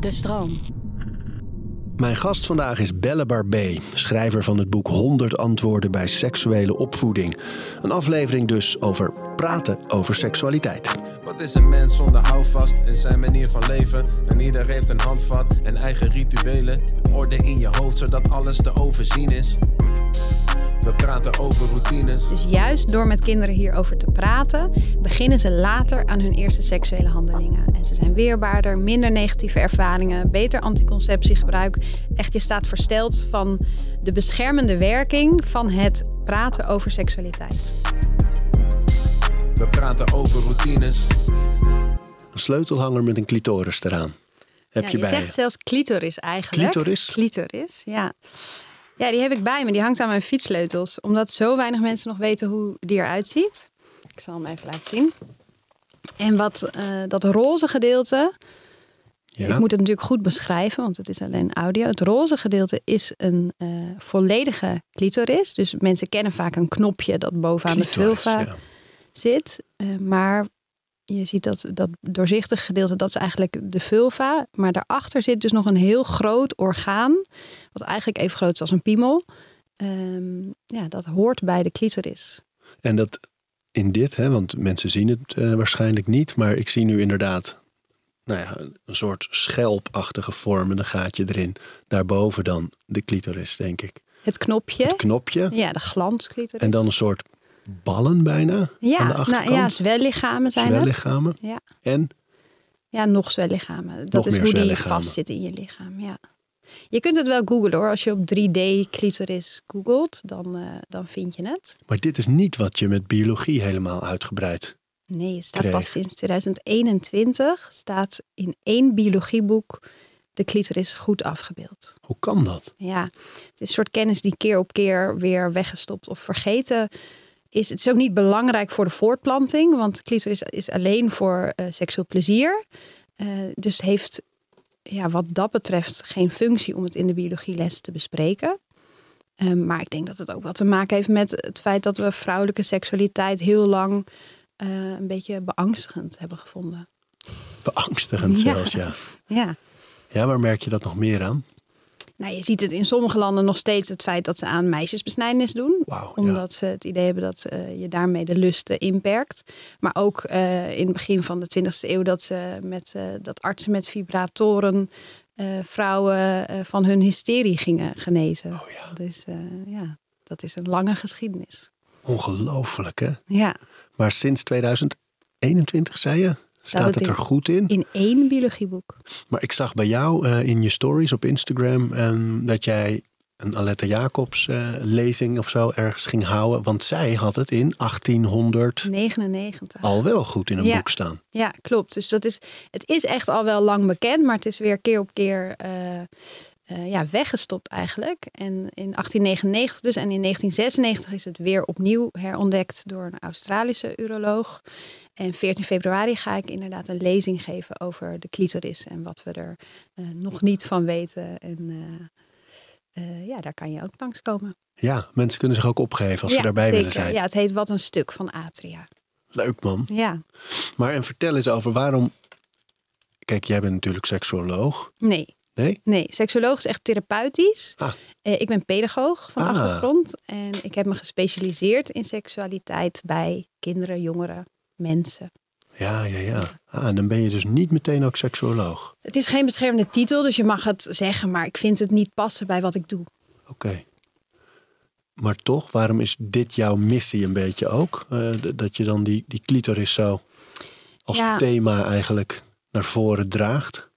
De stroom. Mijn gast vandaag is Belle Barbé, schrijver van het boek 100 antwoorden bij seksuele opvoeding. Een aflevering dus over praten over seksualiteit. Wat is een mens zonder houvast in zijn manier van leven? En ieder heeft een handvat en eigen rituelen. Orde in je hoofd zodat alles te overzien is. We praten over routines. Dus juist door met kinderen hierover te praten, beginnen ze later aan hun eerste seksuele handelingen. En ze zijn weerbaarder, minder negatieve ervaringen, beter anticonceptiegebruik. Echt, je staat versteld van de beschermende werking van het praten over seksualiteit. We praten over routines. Een sleutelhanger met een clitoris eraan. Heb Ja, je je bij zegt je? zelfs clitoris eigenlijk. Clitoris? Clitoris, ja. Ja, die heb ik bij me. Die hangt aan mijn fietssleutels. Omdat zo weinig mensen nog weten hoe die eruit ziet. Ik zal hem even laten zien. En wat eh, dat roze gedeelte. Ja. Ik moet het natuurlijk goed beschrijven, want het is alleen audio. Het roze gedeelte is een eh, volledige clitoris. Dus mensen kennen vaak een knopje dat bovenaan de vulva ja. zit. Eh, maar je ziet dat, dat doorzichtige gedeelte, dat is eigenlijk de vulva. Maar daarachter zit dus nog een heel groot orgaan. Wat eigenlijk even groot is als een piemel. Ehm, ja, dat hoort bij de clitoris. En dat in dit, hè, want mensen zien het eh, waarschijnlijk niet, maar ik zie nu inderdaad nou ja, een soort schelpachtige vorm en een gaatje erin. Daarboven dan de clitoris, denk ik. Het knopje. Het knopje ja, de glansclitoris. en dan een soort ballen bijna ja, aan de achterkant. nou, ja, zwellichamen zijn het. Zwellichamen. Ja. En ja, nog zwellichamen. Dat Nog is hoe die vastzit in je lichaam. Ja. Je kunt het wel googlen hoor. Als je op 3D clitoris googelt, dan, eh, dan vind je het. Maar dit is niet wat je met biologie helemaal uitgebreid. Nee, het staat kreeg. pas sinds 2021. Staat in één biologieboek de clitoris goed afgebeeld. Hoe kan dat? Ja, het is een soort kennis die keer op keer weer weggestopt of vergeten is. Het is ook niet belangrijk voor de voortplanting, want clitoris is alleen voor eh, seksueel plezier. Eh, dus heeft ja, wat dat betreft geen functie om het in de biologieles te bespreken. Ehm, maar ik denk dat het ook wel te maken heeft met het feit dat we vrouwelijke seksualiteit heel lang eh, een beetje beangstigend hebben gevonden. Beangstigend zelfs, ja. Ja. Ja, waar merk je dat nog meer aan? Nou, je ziet het in sommige landen nog steeds het feit dat ze aan meisjesbesnijdenis doen. Ja. omdat ze het idee hebben dat eh, je daarmee de lusten inperkt. Maar ook eh, in het begin van de 20e eeuw dat, ze met, eh, dat artsen met vibratoren vrouwen van hun hysterie gingen genezen. Oh ja. Dus ja, dat is een lange geschiedenis. Ongelooflijk, hè? Ja, Maar sinds 2021, zei je, staat het er goed in. in één biologieboek. Maar ik zag bij jou eh, in je stories op Instagram ehm, dat jij een Aletta Jacobs eh, lezing of zo ergens ging houden. Want zij had het in 1800 99. al wel goed in een Ja. boek staan. Ja, klopt. Dus dat is, het is echt al wel lang bekend, maar het is weer keer op keer eh, eh, ja, weggestopt eigenlijk. En in 1899 dus en in 1996 is het weer opnieuw herontdekt door een Australische uroloog. En 14 februari ga ik inderdaad een lezing geven over de clitoris en wat we er eh, nog niet van weten. En eh, ja, daar kan je ook langskomen. Ja, mensen kunnen zich ook opgeven als ze daarbij zeker. willen zijn. Ja, het heet Wat een stuk van Atria. Leuk man. Ja, Maar en vertel eens over waarom... Kijk, jij bent natuurlijk seksuoloog. nee. Nee? Nee, seksuoloog is echt therapeutisch. Ah. Eh, ik ben pedagoog van Ah. achtergrond. En ik heb me gespecialiseerd in seksualiteit bij kinderen, jongeren, mensen. Ja, ja, ja. Ah, en dan ben je dus niet meteen ook seksuoloog. Het is geen beschermde titel, dus je mag het zeggen, maar ik vind het niet passen bij wat ik doe. Oké. Maar toch, waarom is dit jouw missie een beetje ook? Eh, dat je dan die, die clitoris zo als Ja. thema eigenlijk naar voren draagt?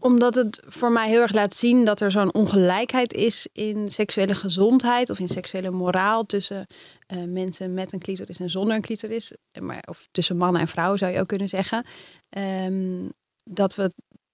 Omdat het voor mij heel erg laat zien dat er zo'n ongelijkheid is in seksuele gezondheid of in seksuele moraal tussen eh, mensen met een clitoris en zonder een clitoris. Maar, of tussen mannen en vrouwen zou je ook kunnen zeggen. Ehm, dat we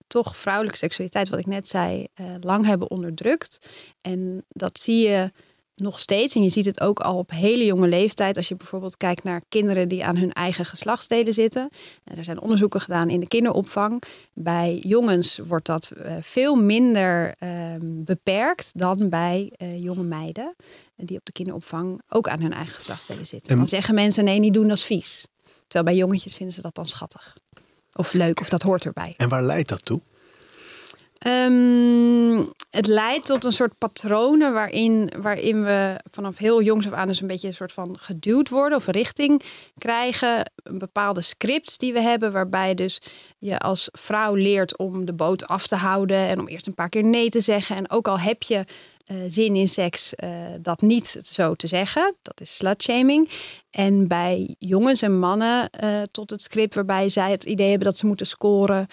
toch vrouwelijke seksualiteit, wat ik net zei, eh, lang hebben onderdrukt. En dat zie je nog steeds. En je ziet het ook al op hele jonge leeftijd. Als je bijvoorbeeld kijkt naar kinderen die aan hun eigen geslachtsdelen zitten. En er zijn onderzoeken gedaan in de kinderopvang. Bij jongens wordt dat eh, veel minder ehm, beperkt dan bij eh, jonge meiden. eh, Die op de kinderopvang ook aan hun eigen geslachtsdelen zitten. En- Dan zeggen mensen nee, niet doen, dat is vies. Terwijl bij jongetjes vinden ze dat dan schattig. of leuk of dat hoort erbij. En waar leidt dat toe? Ehm, het leidt tot een soort patronen waarin, waarin we vanaf heel jongs af aan dus een beetje een soort van geduwd worden of richting krijgen. Bepaalde scripts die we hebben, waarbij dus je als vrouw leert om de boot af te houden en om eerst een paar keer nee te zeggen. En ook al heb je uh, zin in seks, uh, dat niet zo te zeggen. Dat is slutshaming. En bij jongens en mannen uh, tot het script waarbij zij het idee hebben dat ze moeten scoren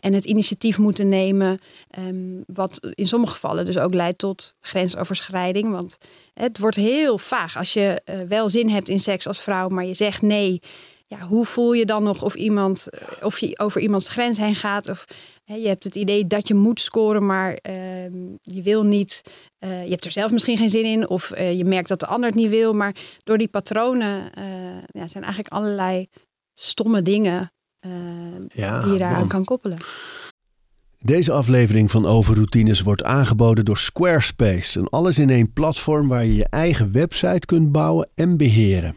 en het initiatief moeten nemen. Um, wat in sommige gevallen dus ook leidt tot grensoverschrijding. Want het wordt heel vaag als je wel zin hebt in seks als vrouw, maar je zegt nee ja, hoe voel je dan nog of iemand of je over iemands grens heen gaat? Of hè, je hebt het idee dat je moet scoren, maar uh, je wil niet. Uh, je hebt er zelf misschien geen zin in, of uh, je merkt dat de ander het niet wil. Maar door die patronen eh, ja, zijn eigenlijk allerlei stomme dingen ja, die je daaraan man. kan koppelen. Deze aflevering van Overroutines wordt aangeboden door Squarespace. Een alles in één platform waar je je eigen website kunt bouwen en beheren.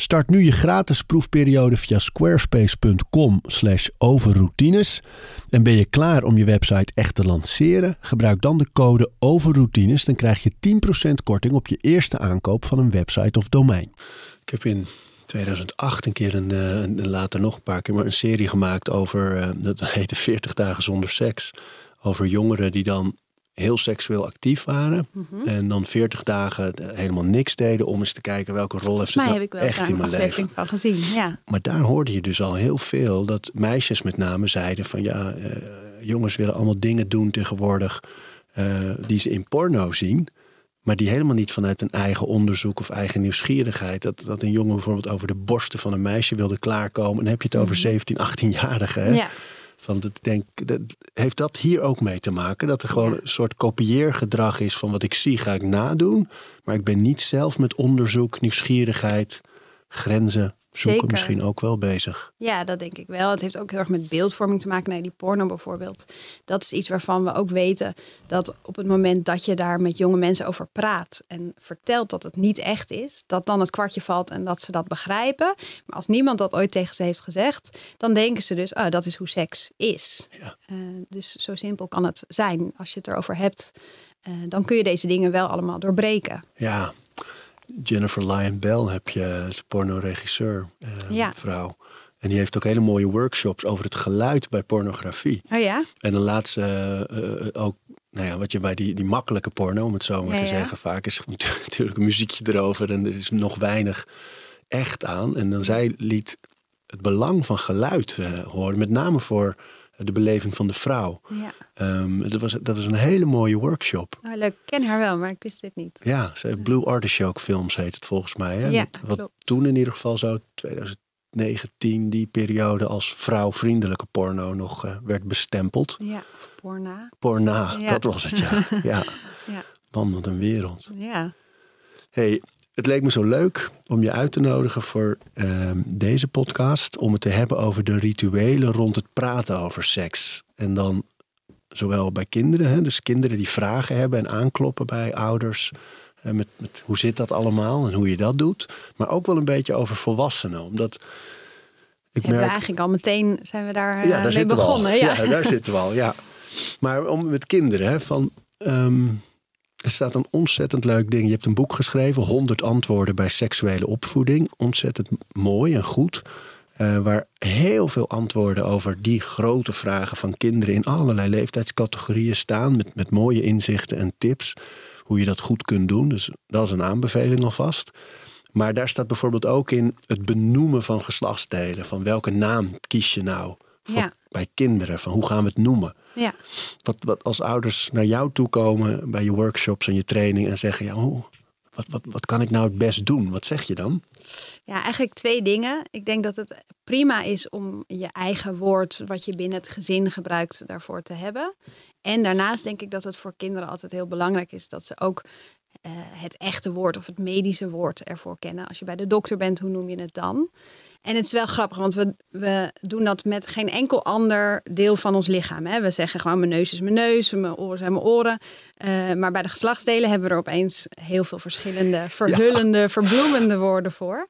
Start nu je gratis proefperiode via squarespace.com slash overroutines. En ben je klaar om je website echt te lanceren? Gebruik dan de code overroutines. Dan krijg je 10% korting op je eerste aankoop van een website of domein. Ik heb in 2008 een keer een, een later nog een paar keer maar een serie gemaakt over, dat heette 40 dagen zonder seks. Over jongeren die dan heel seksueel actief waren. Mm -hmm. En dan 40 dagen helemaal niks deden om eens te kijken welke rol heeft het nou echt in mijn leven. van gezien, ja. Maar daar hoorde je dus al heel veel dat meisjes met name zeiden van ja, uh, jongens willen allemaal dingen doen tegenwoordig uh, die ze in porno zien. Maar die helemaal niet vanuit een eigen onderzoek of eigen nieuwsgierigheid. Dat, dat een jongen bijvoorbeeld over de borsten van een meisje wilde klaarkomen. En dan heb je het over mm -hmm. 17, 18-jarigen. Ja. Van dat, denk, dat, heeft dat hier ook mee te maken? Dat er gewoon een soort kopieergedrag is van wat ik zie, ga ik nadoen. Maar ik ben niet zelf met onderzoek, nieuwsgierigheid, grenzen zoeken Zeker. misschien ook wel bezig. Ja, dat denk ik wel. Het heeft ook heel erg met beeldvorming te maken. Nee, die porno bijvoorbeeld. Dat is iets waarvan we ook weten dat op het moment dat je daar met jonge mensen over praat en vertelt dat het niet echt is, dat dan het kwartje valt en dat ze dat begrijpen. Maar als niemand dat ooit tegen ze heeft gezegd, dan denken ze dus, oh, dat is hoe seks is. Ja. Uh, dus zo simpel kan het zijn. Als je het erover hebt, uh, dan kun je deze dingen wel allemaal doorbreken. Ja, Jennifer Lyon Bell heb je, is pornoregisseur, ja. vrouw. En die heeft ook hele mooie workshops over het geluid bij pornografie. Oh ja? En dan laat ze uh, ook, nou ja, wat je bij die, die makkelijke porno, om het zo maar ja, te ja. zeggen, vaak is natuurlijk een muziekje erover en er is nog weinig echt aan. En dan zij liet het belang van geluid uh, horen, met name voor de beleving van de vrouw. Ja. Um, dat, was, dat was een hele mooie workshop. Oh, leuk, ik ken haar wel, maar ik wist dit niet. Ja, ze Blue Artichoke Films heet het volgens mij. Hè? Ja, wat klopt. toen in ieder geval zo 2019, die periode als vrouwvriendelijke porno nog uh, werd bestempeld. Ja, porna. Porna, ja. dat was het ja. ja. ja. Man, wat een wereld. Ja. Hey, het leek me zo leuk om je uit te nodigen voor uh, deze podcast. Om het te hebben over de rituelen rond het praten over seks. En dan zowel bij kinderen, hè, dus kinderen die vragen hebben en aankloppen bij ouders. Met, met hoe zit dat allemaal en hoe je dat doet. Maar ook wel een beetje over volwassenen. Omdat ik merk... we eigenlijk al meteen zijn we daar, ja, daar mee begonnen. Ja. ja. daar zitten we al. Ja. Maar om met kinderen, hè, van. Um, er staat een ontzettend leuk ding. Je hebt een boek geschreven, 100 antwoorden bij seksuele opvoeding. Ontzettend mooi en goed. Uh, waar heel veel antwoorden over die grote vragen van kinderen in allerlei leeftijdscategorieën staan. Met, met mooie inzichten en tips. Hoe je dat goed kunt doen. Dus dat is een aanbeveling alvast. Maar daar staat bijvoorbeeld ook in het benoemen van geslachtsdelen. Van welke naam kies je nou voor, ja. bij kinderen? Van hoe gaan we het noemen? Ja. Wat, wat als ouders naar jou toe komen bij je workshops en je training en zeggen: ja, hoe, wat, wat, wat kan ik nou het best doen? Wat zeg je dan? Ja, eigenlijk twee dingen. Ik denk dat het prima is om je eigen woord, wat je binnen het gezin gebruikt, daarvoor te hebben. En daarnaast denk ik dat het voor kinderen altijd heel belangrijk is dat ze ook uh, het echte woord of het medische woord ervoor kennen. Als je bij de dokter bent, hoe noem je het dan? En het is wel grappig, want we, we doen dat met geen enkel ander deel van ons lichaam. Hè? We zeggen gewoon mijn neus is mijn neus, mijn oren zijn mijn oren. Uh, maar bij de geslachtsdelen hebben we er opeens heel veel verschillende, verhullende, ja. verbloemende woorden voor.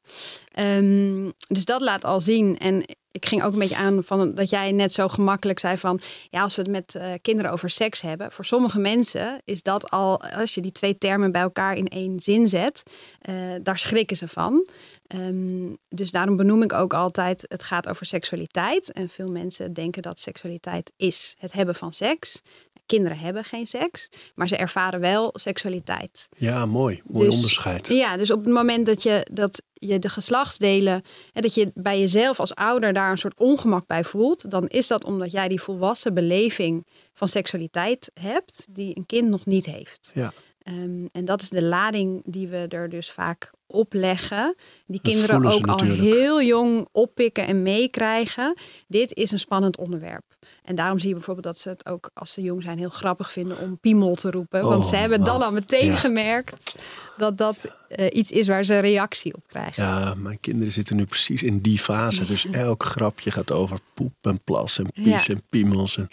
Um, dus dat laat al zien. En ik ging ook een beetje aan van dat jij net zo gemakkelijk zei van ja, als we het met uh, kinderen over seks hebben. Voor sommige mensen is dat al, als je die twee termen bij elkaar in één zin zet, uh, daar schrikken ze van. Um, dus daarom benoem ik ook altijd, het gaat over seksualiteit. En veel mensen denken dat seksualiteit is het hebben van seks. Kinderen hebben geen seks, maar ze ervaren wel seksualiteit. Ja, mooi. Mooi Dus- onderscheid. Ja, dus op het moment dat je, dat je de geslachtsdelen, hè, dat je bij jezelf als ouder daar een soort ongemak bij voelt, dan is dat omdat jij die volwassen beleving van seksualiteit hebt, die een kind nog niet heeft. Ja. Ehm, en dat is de lading die we er dus vaak opleggen. Die Dat kinderen ook al heel jong oppikken en meekrijgen. Dit is een spannend onderwerp. En daarom zie je bijvoorbeeld dat ze het ook als ze jong zijn heel grappig vinden om piemel te roepen. Want Oh, ze hebben dan al meteen Ja. gemerkt dat dat eh, iets is waar ze reactie op krijgen. Ja, mijn kinderen zitten nu precies in die fase. Dus elk grapje gaat over poep en plas en pies Ja. en piemels. En,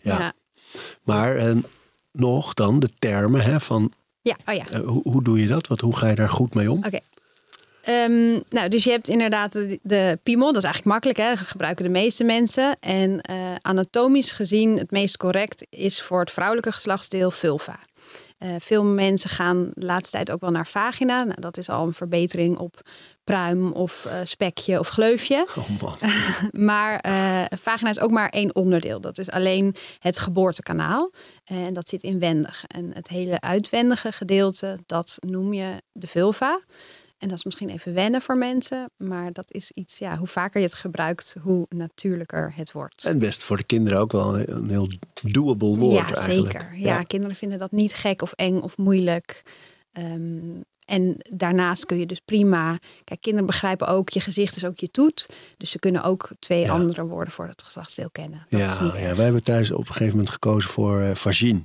ja. ja. Maar en nog dan de termen hè, van Ja, oh ja. eh, hoe, hoe doe je dat? Wat, hoe ga je daar goed mee om? Oké. Ehm, nou, dus je hebt inderdaad de, de piemel. Dat is eigenlijk makkelijk, hè? Dat gebruiken de meeste mensen. En eh, anatomisch gezien, het meest correct is voor het vrouwelijke geslachtsdeel vulva. Eh, veel mensen gaan de laatste tijd ook wel naar vagina. Nou, dat is al een verbetering op pruim of eh, spekje of gleufje. Oh. Maar eh, vagina is ook maar één onderdeel. Dat is alleen het geboortekanaal. En dat zit inwendig. En het hele uitwendige gedeelte, dat noem je de vulva. En dat is misschien even wennen voor mensen. Maar dat is iets, ja, hoe vaker je het gebruikt, hoe natuurlijker het wordt. En best voor de kinderen ook wel een, een heel doable woord ja, eigenlijk. zeker. Ja, kinderen vinden dat niet gek of eng of moeilijk. Ehm, en daarnaast kun je dus prima. Kijk, kinderen begrijpen ook, je gezicht is ook je toet. Dus ze kunnen ook twee Ja. andere woorden voor het geslachtsdeel kennen. Dat Ja, is niet ja, wij hebben thuis op een gegeven moment gekozen voor eh vagine.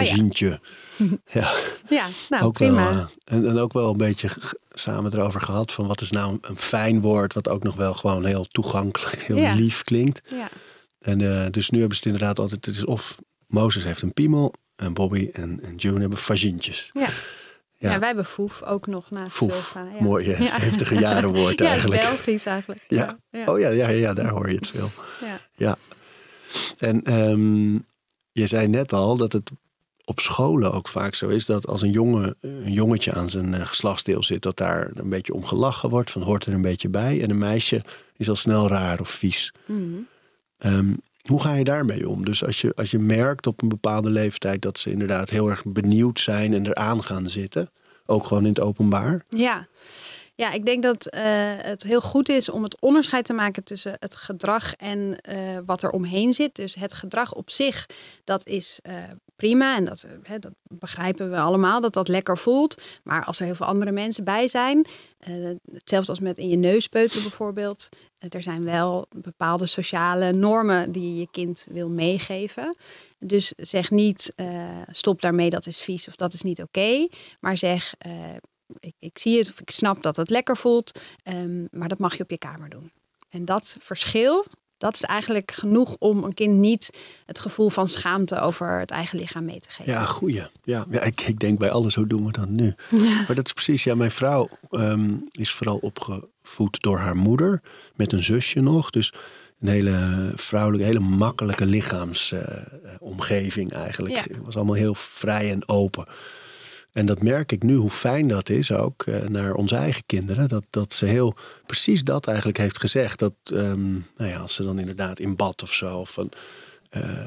Oh ja. Ja, Ja, nou ook prima. wel. eh, en, en ook wel een beetje samen erover gehad van wat is nou een, fijn woord, wat ook nog wel gewoon heel toegankelijk, heel Ja. lief klinkt. ja. En eh, dus nu hebben ze het inderdaad altijd, het is of Mozes heeft een piemel en Bobby en, en June hebben vagientjes. Ja. Ja. Ja. wij hebben foef ook nog naast Foef. Ja. Mooi, hè? 70er jaren woord ja, eigenlijk. Ja, Belgisch eigenlijk. Ja. ja. Oh ja, ja, ja, daar hoor je het veel. ja. Ja. En ehm, je zei net al dat het op scholen ook vaak zo is dat als een jongen, een jongetje aan zijn eh, geslachtsdeel zit, dat daar een beetje om gelachen wordt, van hoort er een beetje bij. En een meisje is al snel raar of vies. Mhm. Ehm, hoe ga je daarmee om? Dus als je, als je merkt op een bepaalde leeftijd dat ze inderdaad heel erg benieuwd zijn en eraan gaan zitten, ook gewoon in het openbaar. Ja. Ja, ik denk dat eh, het heel goed is om het onderscheid te maken tussen het gedrag en eh, wat er omheen zit. Dus het gedrag op zich, dat is eh, prima en dat, dat begrijpen we allemaal, dat dat lekker voelt. Maar als er heel veel andere mensen bij zijn, hetzelfde als met in je neus bijvoorbeeld. er zijn wel bepaalde sociale normen die je je kind wil meegeven. Dus zeg niet, stop daarmee, dat is vies of dat is niet oké. Maar zeg, ik, ik zie het of ik snap dat het lekker voelt, ehm, maar dat mag je op je kamer doen. En dat verschil, dat is eigenlijk genoeg om een kind niet het gevoel van schaamte over het eigen lichaam mee te geven. Ja, goeie. Ja, ja ik, ik denk bij alles, hoe doen we dat nu? Maar dat is precies, ja, mijn vrouw ehm, is vooral opgevoed door haar moeder, met een zusje nog. Dus een hele vrouwelijke, hele makkelijke lichaamsomgeving eigenlijk. Ja. Het was allemaal heel vrij en open. En dat merk ik nu, hoe fijn dat is ook eh, naar onze eigen kinderen. Dat, dat ze heel precies dat eigenlijk heeft gezegd. Dat ehm, nou ja, als ze dan inderdaad in bad of zo. Of een, eh,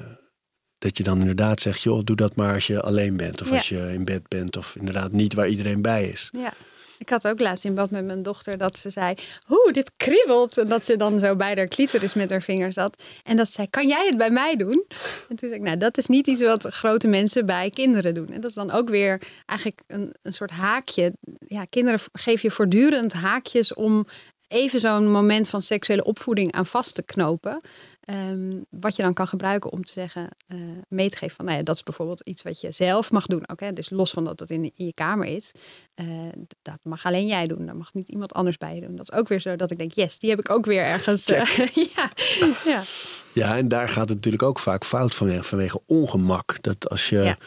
dat je dan inderdaad zegt, joh, doe dat maar als je alleen bent. Of Ja. als je in bed bent. Of inderdaad niet waar iedereen bij is. Ja. Ik had ook laatst in bad met mijn dochter dat ze zei: Oeh, dit kriebelt. En dat ze dan zo bij haar clitoris met haar vinger zat. En dat ze zei: Kan jij het bij mij doen? En toen zei ik: Nou, dat is niet iets wat grote mensen bij kinderen doen. En dat is dan ook weer eigenlijk een, een soort haakje. Ja, kinderen geven je voortdurend haakjes om even zo'n moment van seksuele opvoeding aan vast te knopen. Ehm, wat je dan kan gebruiken om te zeggen, uh, mee te geven van, nou ja, dat is bijvoorbeeld iets wat je zelf mag doen. Ook, Dus los van dat het in, in je kamer is, uh, dat mag alleen jij doen. Daar mag niet iemand anders bij je doen. Dat is ook weer zo dat ik denk, yes, die heb ik ook weer ergens. Uh, ja, ja. ja, en daar gaat het natuurlijk ook vaak fout vanwege, vanwege ongemak. Dat als je ja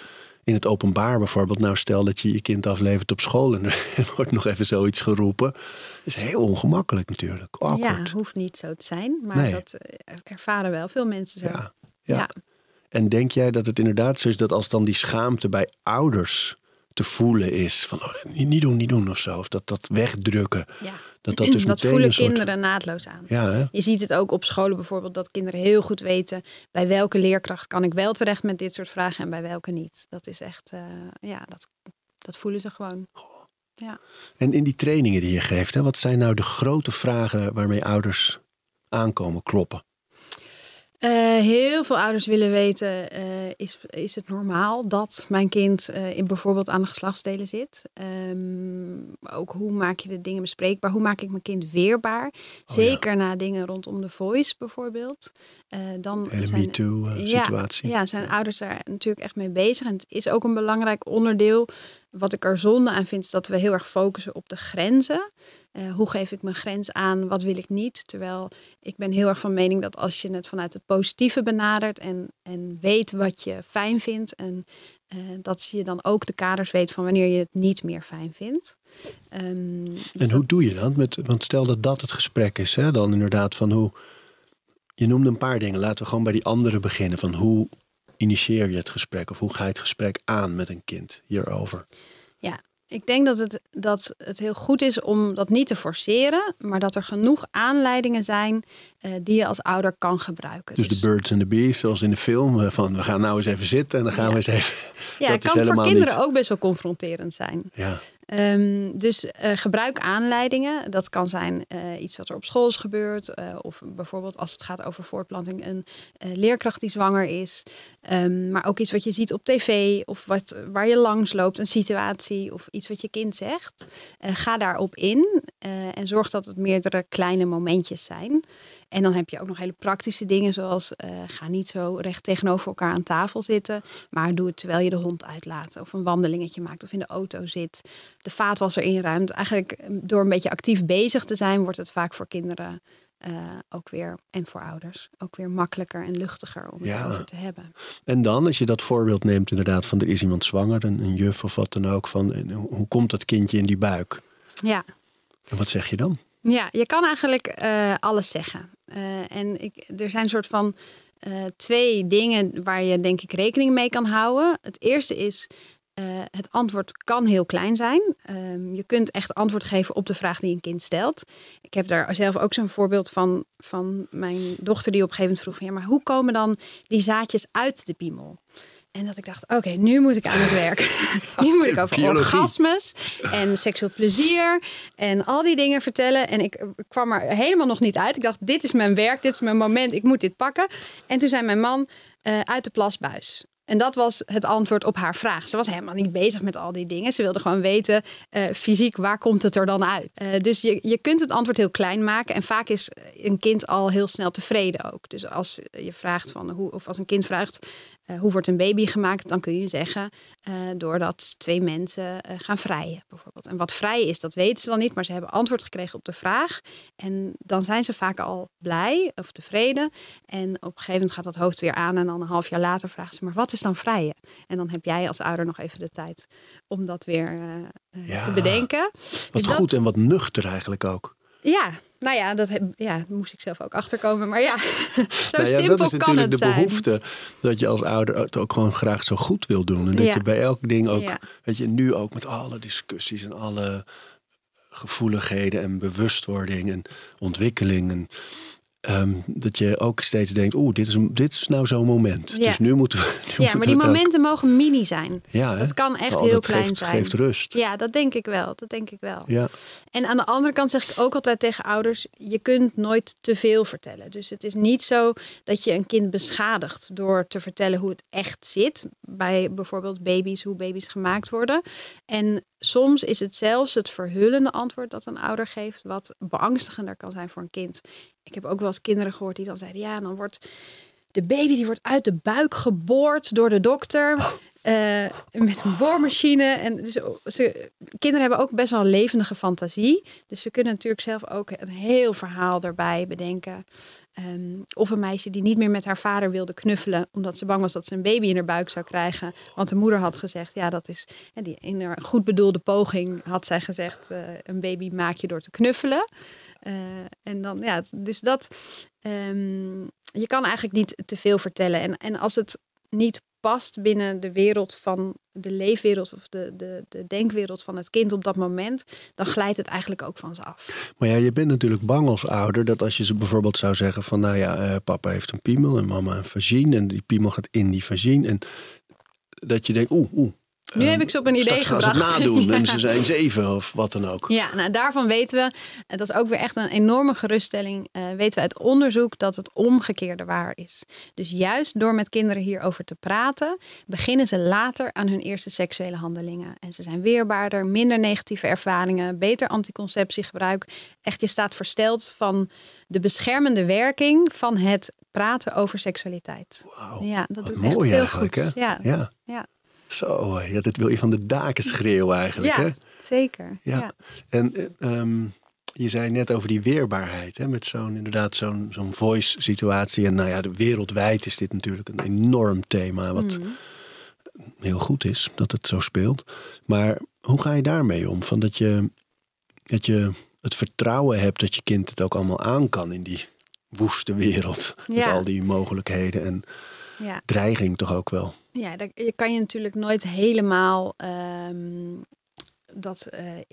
in het openbaar bijvoorbeeld, nou stel dat je je kind aflevert op school en er wordt nog even zoiets geroepen. Dat is heel ongemakkelijk natuurlijk. Awkward. Ja, hoeft niet zo te zijn, maar dat eh, ervaren wel veel mensen zo. Ja, ja. ja. En denk jij dat het inderdaad zo is dat als dan die schaamte bij ouders te voelen is. Van oh, niet doen, niet doen of zo. Of dat, dat wegdrukken. Ja. Dat, dat, dus dat voelen kinderen naadloos aan. Ja, hè? Je ziet het ook op scholen bijvoorbeeld dat kinderen heel goed weten bij welke leerkracht kan ik wel terecht met dit soort vragen en bij welke niet. Dat is echt, uh, ja, dat, dat voelen ze gewoon. Ja. En in die trainingen die je geeft, hè, wat zijn nou de grote vragen waarmee ouders aankomen kloppen? Uh, heel veel ouders willen weten, uh, is, is het normaal dat mijn kind uh, in bijvoorbeeld aan de geslachtsdelen zit? Um, ook hoe maak je de dingen bespreekbaar? Hoe maak ik mijn kind weerbaar? Oh, Zeker ja. na dingen rondom de voice bijvoorbeeld. dan Hele zijn, MeToo-situatie. Ja, ja, zijn ouders daar natuurlijk echt mee bezig. En het is ook een belangrijk onderdeel wat ik er zonde aan vind, is dat we heel erg focussen op de grenzen. Uh, hoe geef ik mijn grens aan? Wat wil ik niet? Terwijl ik ben heel erg van mening dat als je het vanuit het positieve benadert en, en weet wat je fijn vindt, en uh, dat je dan ook de kaders weet van wanneer je het niet meer fijn vindt. Um, en hoe doe je dat? Met, want stel dat dat het gesprek is, hè? dan inderdaad van hoe. Je noemde een paar dingen. Laten we gewoon bij die andere beginnen. Van hoe initieer je het gesprek of hoe ga je het gesprek aan met een kind hierover? Ja, ik denk dat het, dat het heel goed is om dat niet te forceren, maar dat er genoeg aanleidingen zijn uh, die je als ouder kan gebruiken. Dus, de birds and the bees, zoals in de film, eh, van we gaan nou eens even zitten en dan gaan we eens even. Ja, dat het kan voor kinderen ook best wel confronterend zijn. Ja. Um, dus uh, gebruik aanleidingen. Dat kan zijn uh, iets wat er op school is gebeurd. Uh, of bijvoorbeeld als het gaat over voortplanting, een leerkracht die zwanger is. Um, maar ook iets wat je ziet op tv of wat, waar je langs loopt, een situatie of iets wat je kind zegt. ga daarop in en zorg dat het meerdere kleine momentjes zijn. En dan heb je ook nog hele praktische dingen, zoals ga niet zo recht tegenover elkaar aan tafel zitten, maar doe het terwijl je de hond uitlaat of een wandelingetje maakt of in de auto zit de vaatwasser inruimt. Eigenlijk eh, door een beetje actief bezig te zijn, wordt het vaak voor kinderen uh, ook weer, en voor ouders, ook weer makkelijker en luchtiger om het over te hebben. En dan, als je dat voorbeeld neemt inderdaad van er is iemand zwanger, een, een juf of wat dan ook, van hoe komt dat kindje in die buik? Ja. En wat zeg je dan? Ja, je kan eigenlijk uh, alles zeggen. Uh, en ik, er zijn een soort van twee dingen waar je denk ik rekening mee kan houden. Het eerste is uh, het antwoord kan heel klein zijn. Um, je kunt echt antwoord geven op de vraag die een kind stelt. Ik heb daar zelf ook zo'n voorbeeld van, van mijn dochter die op een gegeven moment vroeg van, ja, maar hoe komen dan die zaadjes uit de piemel? En dat ik dacht, oké, okay, nu moet ik aan het werk. nu moet ik over Biologie. orgasmes en seksueel plezier en al die dingen vertellen. En ik, kwam er helemaal nog niet uit. Ik dacht, dit is mijn werk, dit is mijn moment, ik moet dit pakken. En toen zei mijn man, uh, uit de plasbuis. En dat was het antwoord op haar vraag. Ze was helemaal niet bezig met al die dingen. Ze wilde gewoon weten, uh, fysiek, waar komt het er dan uit? Uh, dus je, je kunt het antwoord heel klein maken. En vaak is een kind al heel snel tevreden ook. Dus als je vraagt van hoe, of als een kind vraagt, uh, hoe wordt een baby gemaakt? Dan kun je zeggen uh, doordat twee mensen uh, gaan vrijen, bijvoorbeeld. En wat vrij is, dat weten ze dan niet, maar ze hebben antwoord gekregen op de vraag. En dan zijn ze vaak al blij of tevreden. En op een gegeven moment gaat dat hoofd weer aan en dan een half jaar later vragen ze, maar wat is dan vrijen? En dan heb jij als ouder nog even de tijd om dat weer ja, te bedenken. Wat dus goed en wat nuchter eigenlijk ook. Ja, nou ja, dat ja, moest ik zelf ook achterkomen. Maar ja, zo nou ja, simpel dat is kan het de behoefte dat je als ouder het ook gewoon graag zo goed wil doen. En dat je bij elk ding ook, weet je, nu ook met alle discussies en alle gevoeligheden en bewustwording en ontwikkeling. En ehm, dat je ook steeds denkt, oeh, dit is, een- dit is nou zo'n moment. Ja. Dus nu moeten we. nu Ja, moeten maar die ook- momenten mogen mini zijn. Ja, hè? Dat kan echt Oh, heel klein geeft, zijn. geeft rust. Ja, dat denk ik wel. Dat denk ik wel. Ja. En aan de andere kant zeg ik ook altijd tegen ouders: je kunt nooit te veel vertellen. Dus het is niet zo dat je een kind beschadigt door te vertellen hoe het echt zit. Bij bijvoorbeeld baby's, hoe baby's gemaakt worden. En soms is het zelfs het verhullende antwoord dat een ouder geeft, wat beangstigender kan zijn voor een kind. Ik heb ook wel eens kinderen gehoord die dan zeiden: ja, dan wordt de baby die wordt uit de buik geboord door de dokter. Eh, met een boormachine. En dus ze, kinderen hebben ook best wel een levendige fantasie. Dus ze kunnen natuurlijk zelf ook een heel verhaal erbij bedenken. Ehm, of een meisje die niet meer met haar vader wilde knuffelen. Omdat ze bang was dat ze een baby in haar buik zou krijgen. Want de moeder had gezegd, ja dat is... hè, die, in haar goed bedoelde poging had zij gezegd... eh, een baby maak je door te knuffelen. Eh, en dan, ja, dus dat... ehm, je kan eigenlijk niet te veel vertellen. En, en als het niet past binnen de wereld van de leefwereld of de, de, de denkwereld van het kind op dat moment, dan glijdt het eigenlijk ook van ze af. Maar ja, je bent natuurlijk bang als ouder dat als je ze bijvoorbeeld zou zeggen van nou ja, eh, papa heeft een piemel en mama een vagine en die piemel gaat in die vagine en dat je denkt oeh, oeh. Nu heb ik ze op een idee straks gaan ze het gebracht. nadoen en ze zijn zeven of wat dan ook. Ja, nou daarvan weten we, dat is ook weer echt een enorme geruststelling, eh, weten we uit onderzoek dat het omgekeerde waar is. Dus juist door met kinderen hierover te praten, beginnen ze later aan hun eerste seksuele handelingen. En ze zijn weerbaarder, minder negatieve ervaringen, beter anticonceptiegebruik. Echt, je staat versteld van de beschermende werking van het praten over seksualiteit. Wauw, Ja, dat doet echt mooi veel eigenlijk goed. hè? Ja, ja. ja. Zo, ja, dit wil je van de daken schreeuwen eigenlijk hè? ja zeker. Ja. ja. En eh, ehm, je zei net over die weerbaarheid, hè, met zo'n inderdaad zo'n zo'n voice situatie. En nou ja, wereldwijd is dit natuurlijk een enorm thema, wat Mhm. heel goed is dat het zo speelt. Maar hoe ga je daarmee om? Van dat je, dat je het vertrouwen hebt dat je kind het ook allemaal aan kan in die woeste wereld. Met al die mogelijkheden en ja. dreiging toch ook wel. Ja, daar- je kan je natuurlijk nooit helemaal ehm, dat, eh, eh,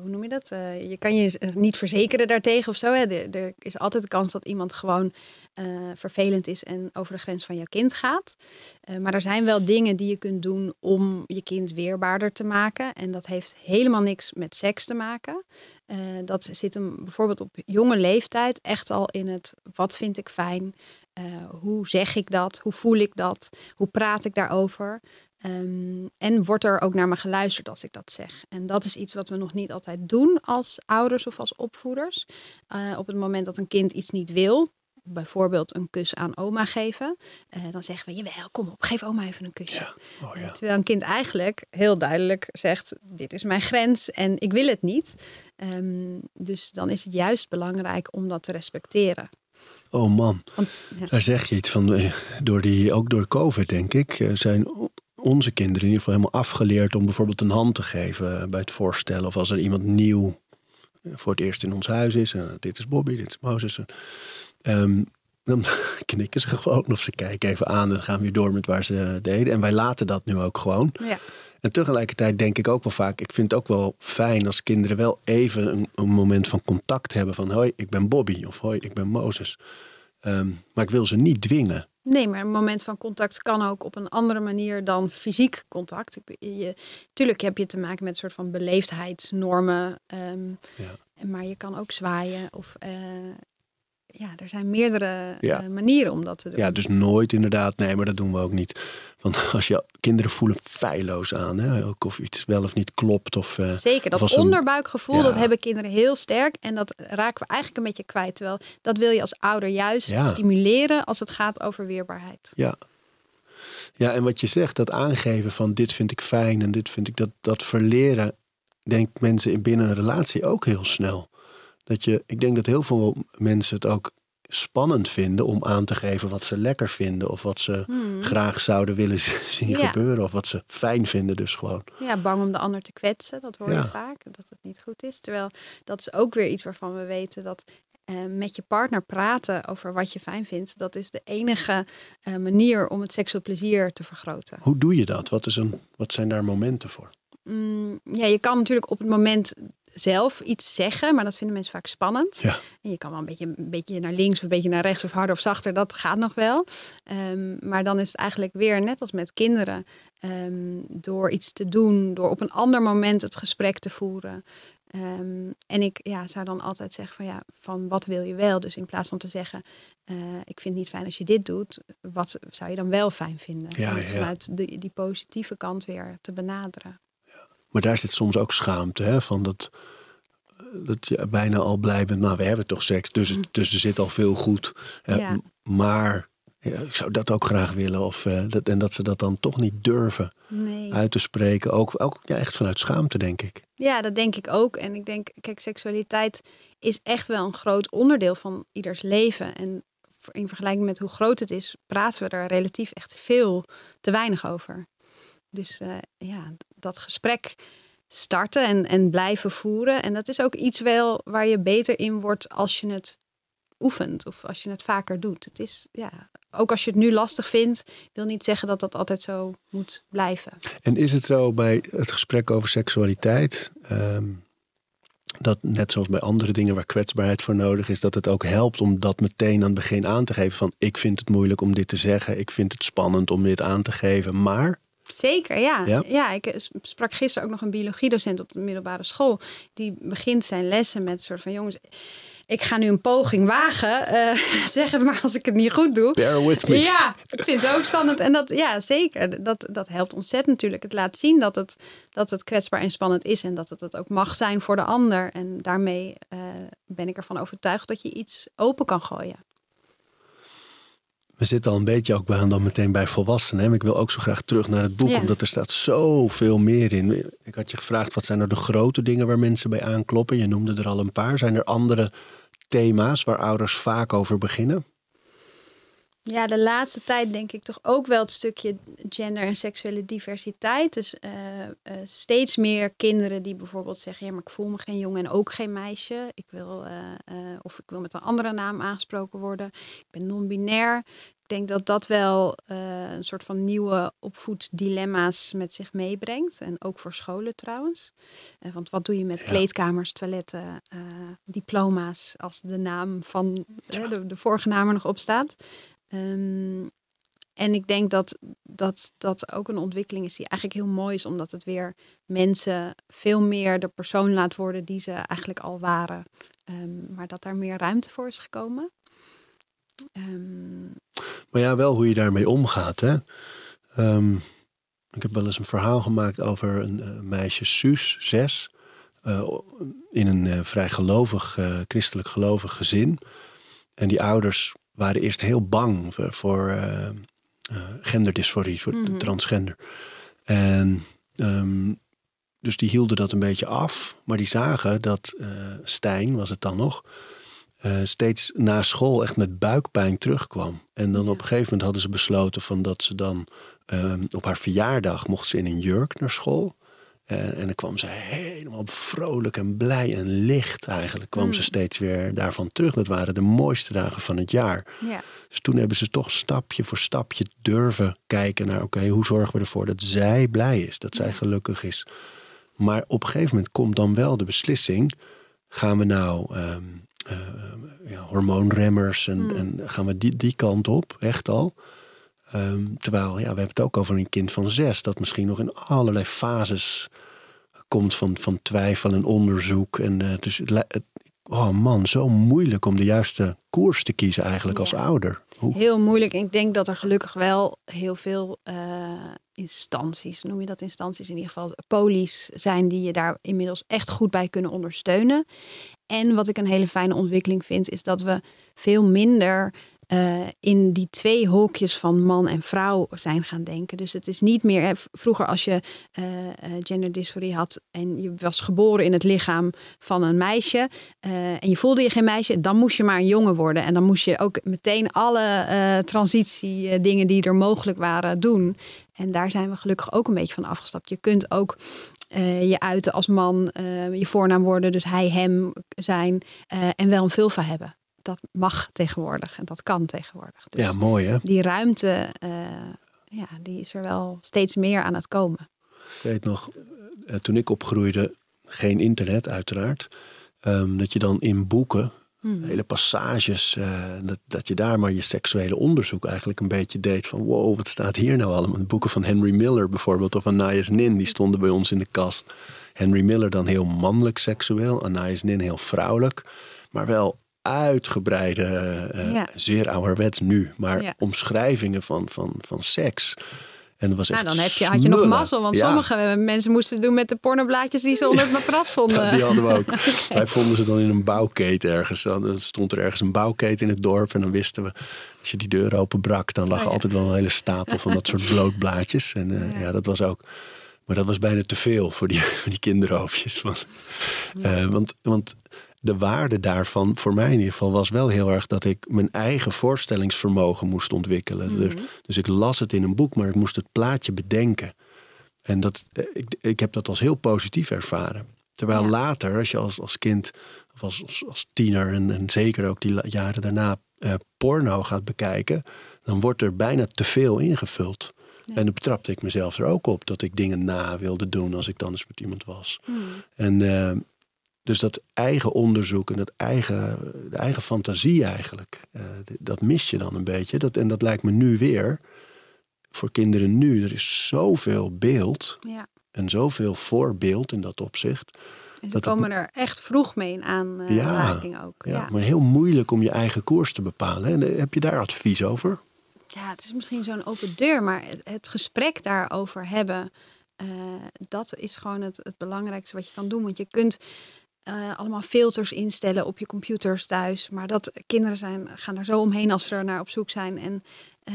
hoe noem je dat? Eh, je kan je niet verzekeren daartegen of zo. Hè. Er, is altijd de kans dat iemand gewoon vervelend is en over de grens van jouw kind gaat. Maar er zijn wel dingen die je kunt doen om je kind weerbaarder te maken. En dat heeft helemaal niks met seks te maken. Dat zit hem bijvoorbeeld op jonge leeftijd echt al in het wat vind ik fijn. Eh, hoe zeg ik dat? Hoe voel ik dat? Hoe praat ik daarover? Ehm, en wordt er ook naar me geluisterd als ik dat zeg? En dat is iets wat we nog niet altijd doen als ouders of als opvoeders. Eh, op het moment dat een kind iets niet wil, bijvoorbeeld een kus aan oma geven, eh, dan zeggen we: Jawel, kom op, geef oma even een kusje. Ja. Oh, ja. Terwijl een kind eigenlijk heel duidelijk zegt: Dit is mijn grens en ik wil het niet. Ehm, dus dan is het juist belangrijk om dat te respecteren. Oh man, Want, ja. Daar zeg je iets van, eh, door die, ook door COVID denk ik, eh, zijn onze kinderen in ieder geval helemaal afgeleerd om bijvoorbeeld een hand te geven eh, bij het voorstellen. Of als er iemand nieuw voor het eerst in ons huis is. en dit is Bobby, dit is Mozes. eh, ehm, dan knikken ze gewoon of ze kijken even aan en gaan weer door met waar ze deden. En wij laten dat nu ook gewoon. Ja. En tegelijkertijd denk ik ook wel vaak, ik vind het ook wel fijn als kinderen wel even een, een moment van contact hebben van hoi, ik ben Bobby of hoi, ik ben Mozes. Ehm, maar ik wil ze niet dwingen. Nee, maar een moment van contact kan ook op een andere manier dan fysiek contact. Ik, je, tuurlijk heb je te maken met een soort van beleefdheidsnormen. ehm, Ja. Maar je kan ook zwaaien. Of eh, ja, er zijn meerdere Ja. eh, manieren om dat te doen. Ja, dus nooit inderdaad. Nee, maar dat doen we ook niet. Want als je kinderen voelen feilloos aan, hè, ook of iets wel of niet klopt. Of, eh, Zeker, dat een- onderbuikgevoel, Ja. dat hebben kinderen heel sterk. En dat raken we eigenlijk een beetje kwijt. Terwijl dat wil je als ouder juist Ja. stimuleren als het gaat over weerbaarheid. Ja. Ja, en wat je zegt, dat aangeven van dit vind ik fijn en dit vind ik dat, dat verleren, denkt mensen in binnen een relatie ook heel snel. Dat je, ik denk dat heel veel mensen het ook spannend vinden om aan te geven wat ze lekker vinden of wat ze graag zouden willen zien Hmm. Ja. gebeuren of wat ze fijn vinden dus gewoon. Ja, bang om de ander te kwetsen, dat hoor Ja. je vaak, dat het niet goed is. Terwijl dat is ook weer iets waarvan we weten dat eh, met je partner praten over wat je fijn vindt, dat is de enige eh, manier om het seksueel plezier te vergroten. Hoe doe je dat? Wat, is een, wat zijn daar momenten voor? Mm, ja, je kan natuurlijk op het moment zelf iets zeggen, maar dat vinden mensen vaak spannend. Ja. En je kan wel een beetje, een beetje naar links of een beetje naar rechts of harder of zachter, dat gaat nog wel. Ehm, maar dan is het eigenlijk weer net als met kinderen, ehm, door iets te doen, door op een ander moment het gesprek te voeren. Ehm, en ik ja, zou dan altijd zeggen van ja, van wat wil je wel? Dus in plaats van te zeggen, eh, ik vind het niet fijn als je dit doet, wat zou je dan wel fijn vinden? Ja, Om het ja. vanuit de, die positieve kant weer te benaderen. Maar daar zit soms ook schaamte, hè? Van dat, dat je bijna al blij bent. Nou, we hebben toch seks, dus, het- dus er zit al veel goed. hè, Ja. m- Maar ja, ik zou dat ook graag willen. Of, eh, dat, en dat ze dat dan toch niet durven Nee. uit te spreken. Ook, ook ja, echt vanuit schaamte, denk ik. Ja, dat denk ik ook. En ik denk, kijk, seksualiteit is echt wel een groot onderdeel van ieders leven. En in vergelijking met hoe groot het is, praten we er relatief echt veel te weinig over. Dus eh, ja, dat gesprek starten en, en blijven voeren. En dat is ook iets wel waar je beter in wordt als je het oefent of als je het vaker doet. Het is, ja, ook als je het nu lastig vindt, wil niet zeggen dat dat altijd zo moet blijven. En is het zo bij het gesprek over seksualiteit, ehm, dat net zoals bij andere dingen waar kwetsbaarheid voor nodig is, dat het ook helpt om dat meteen aan het begin aan te geven van ik vind het moeilijk om dit te zeggen, ik vind het spannend om dit aan te geven, maar Zeker, ja. Ja? ja. ik s- sprak gisteren ook nog een biologiedocent op de middelbare school. Die begint zijn lessen met een soort van jongens. Ik ga nu een poging wagen. eh, zeg het maar als ik het niet goed doe. bear with me. Ja, ik vind het ook spannend. En dat, ja, zeker. Dat, dat helpt ontzettend natuurlijk. Het laat zien dat het, dat het kwetsbaar en spannend is. En dat het het ook mag zijn voor de ander. En daarmee eh, ben ik ervan overtuigd dat je iets open kan gooien. We zitten al een beetje ook bij, dan meteen bij volwassenen. hè, Maar ik wil ook zo graag terug naar het boek, Ja. omdat er staat zoveel meer in. Ik had je gevraagd, wat zijn nou de grote dingen waar mensen bij aankloppen? Je noemde er al een paar. Zijn er andere thema's waar ouders vaak over beginnen? Ja, de laatste tijd denk ik toch ook wel het stukje gender en seksuele diversiteit. Dus eh, eh, steeds meer kinderen die bijvoorbeeld zeggen: ja, maar ik voel me geen jongen en ook geen meisje. Ik wil, eh, of ik wil met een andere naam aangesproken worden. Ik ben non-binair. Ik denk dat dat wel een soort van nieuwe opvoeddilemma's met zich meebrengt. En ook voor scholen trouwens. Want wat doe je met Ja. kleedkamers, toiletten, diploma's als de naam van de, de vorige naam er nog op staat? Ehm, en ik denk dat, dat dat ook een ontwikkeling is die eigenlijk heel mooi is, omdat het weer mensen veel meer de persoon laat worden die ze eigenlijk al waren. Ehm, maar dat daar meer ruimte voor is gekomen. Ehm, Maar ja, wel hoe je daarmee omgaat. Hè? Ik heb wel eens een verhaal gemaakt over een eh, meisje, Suus, zes. eh, in een eh, vrij gelovig, christelijk gelovig gezin. En die ouders waren eerst heel bang voor, voor eh, eh, genderdysforie, voor Mhm. transgender. En ehm, dus die hielden dat een beetje af. Maar die zagen dat eh, Stijn, was het dan nog, steeds na school echt met buikpijn terugkwam. En dan op een gegeven moment hadden ze besloten van dat ze dan ehm, op haar verjaardag mocht ze in een jurk naar school. En dan kwam ze helemaal vrolijk en blij en licht eigenlijk. Kwam Mm. ze steeds weer daarvan terug. Dat waren de mooiste dagen van het jaar. ja. Dus toen hebben ze toch stapje voor stapje durven kijken naar... oké, hoe zorgen we ervoor dat zij blij is, dat zij gelukkig is. Maar op een gegeven moment komt dan wel de beslissing... gaan we nou ehm, eh, ja, hormoonremmers en, Hmm. en gaan we die, die kant op, echt al... Ehm, terwijl, ja, we hebben het ook over een kind van zes... dat misschien nog in allerlei fases komt van, van twijfel en onderzoek. En eh, dus het, oh man, zo moeilijk om de juiste koers te kiezen eigenlijk als ouder. Hoe, Heel moeilijk. Ik denk dat er gelukkig wel heel veel eh, instanties, noem je dat instanties, in ieder geval polies zijn die je daar inmiddels echt goed bij kunnen ondersteunen. En wat ik een hele fijne ontwikkeling vind, is dat we veel minder eh, in die twee hokjes van man en vrouw zijn gaan denken. Dus het is niet meer. Vroeger, als je eh eh, genderdysforie had en je was geboren in het lichaam van een meisje en je voelde je geen meisje, dan moest je maar een jongen worden. En dan moest je ook meteen alle eh transitie eh, dingen die er mogelijk waren doen. En daar zijn we gelukkig ook een beetje van afgestapt. Je kunt ook je uiten als man, je voornaam worden, dus hij, hem zijn en wel een vulva hebben. Dat mag tegenwoordig en dat kan tegenwoordig. Dus ja, mooi hè? die ruimte, eh, ja, die is er wel steeds meer aan het komen. Ik weet nog, eh, toen ik opgroeide, geen internet uiteraard. Ehm, dat je dan in boeken, Hmm. hele passages, eh, dat, dat je daar maar je seksuele onderzoek eigenlijk een beetje deed. Van wow, wat staat hier nou allemaal? De boeken van Henry Miller bijvoorbeeld, of Anais Nin, die stonden bij ons in de kast. Henry Miller dan heel mannelijk seksueel, Anais Nin heel vrouwelijk. Maar wel uitgebreide, eh, Ja. zeer ouderwets nu, maar Ja. omschrijvingen van, van, van seks. En dat was Nou, echt dan heb je, had je nog mazzel. Want Ja. sommige mensen moesten het doen met de pornoblaadjes die ze onder het matras vonden. Ja, die hadden we ook. Wij vonden ze dan in een bouwketen ergens. Dan stond er ergens een bouwketen in het dorp. En dan wisten we, als je die deur openbrak, dan lag Oh, ja. altijd wel een hele stapel van dat soort blootblaadjes. En eh, Ja. ja. dat was ook. Maar dat was bijna te veel voor die, voor die kinderhoofdjes. Eh, want, want de waarde daarvan, voor mij in ieder geval, was wel heel erg dat ik mijn eigen voorstellingsvermogen moest ontwikkelen. Dus, dus ik las het in een boek, maar ik moest het plaatje bedenken. En dat, eh, ik, ik heb dat als heel positief ervaren. Terwijl Ja. later, als je als, als kind of als, als, als tiener en, en zeker ook die jaren daarna eh, porno gaat bekijken, dan wordt er bijna te veel ingevuld. En dan betrapte ik mezelf er ook op dat ik dingen na wilde doen als ik dan eens met iemand was. Hmm. En eh, dus dat eigen onderzoek en dat eigen, de eigen fantasie eigenlijk, eh, dat mis je dan een beetje. Dat, en dat lijkt me nu weer, voor kinderen nu, er is zoveel beeld Ja. en zoveel voorbeeld in dat opzicht. En ze Dat het- komen er echt vroeg mee in eh, Ja, aanraking ook. Ja, Ja. Maar heel moeilijk om je eigen koers te bepalen. En, eh, heb je daar advies over? ja, het is misschien zo'n open deur, maar het, het gesprek daarover hebben, dat is gewoon het, het belangrijkste wat je kan doen. Want je kunt eh, allemaal filters instellen op je computers thuis, maar dat kinderen zijn, gaan er zo omheen als ze er naar op zoek zijn. En eh,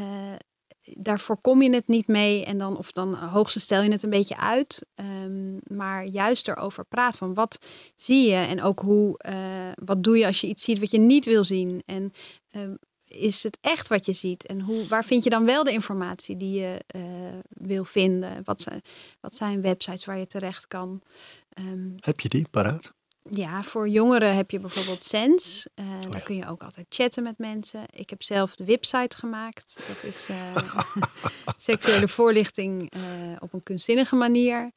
daar voorkom je het niet mee en dan, of dan hoogstens stel je het een beetje uit. Ehm, maar juist erover praat van wat zie je en ook hoe, eh, wat doe je als je iets ziet wat je niet wil zien. En ehm, is het echt wat je ziet? En hoe, waar vind je dan wel de informatie die je wil vinden? Wat zijn, wat zijn websites waar je terecht kan? Ehm, Heb je die paraat? Ja, voor jongeren heb je bijvoorbeeld Sense. Eh, Oh ja. Daar kun je ook altijd chatten met mensen. Ik heb zelf de website gemaakt. Dat is eh, seksuele voorlichting eh, op een kunstzinnige manier.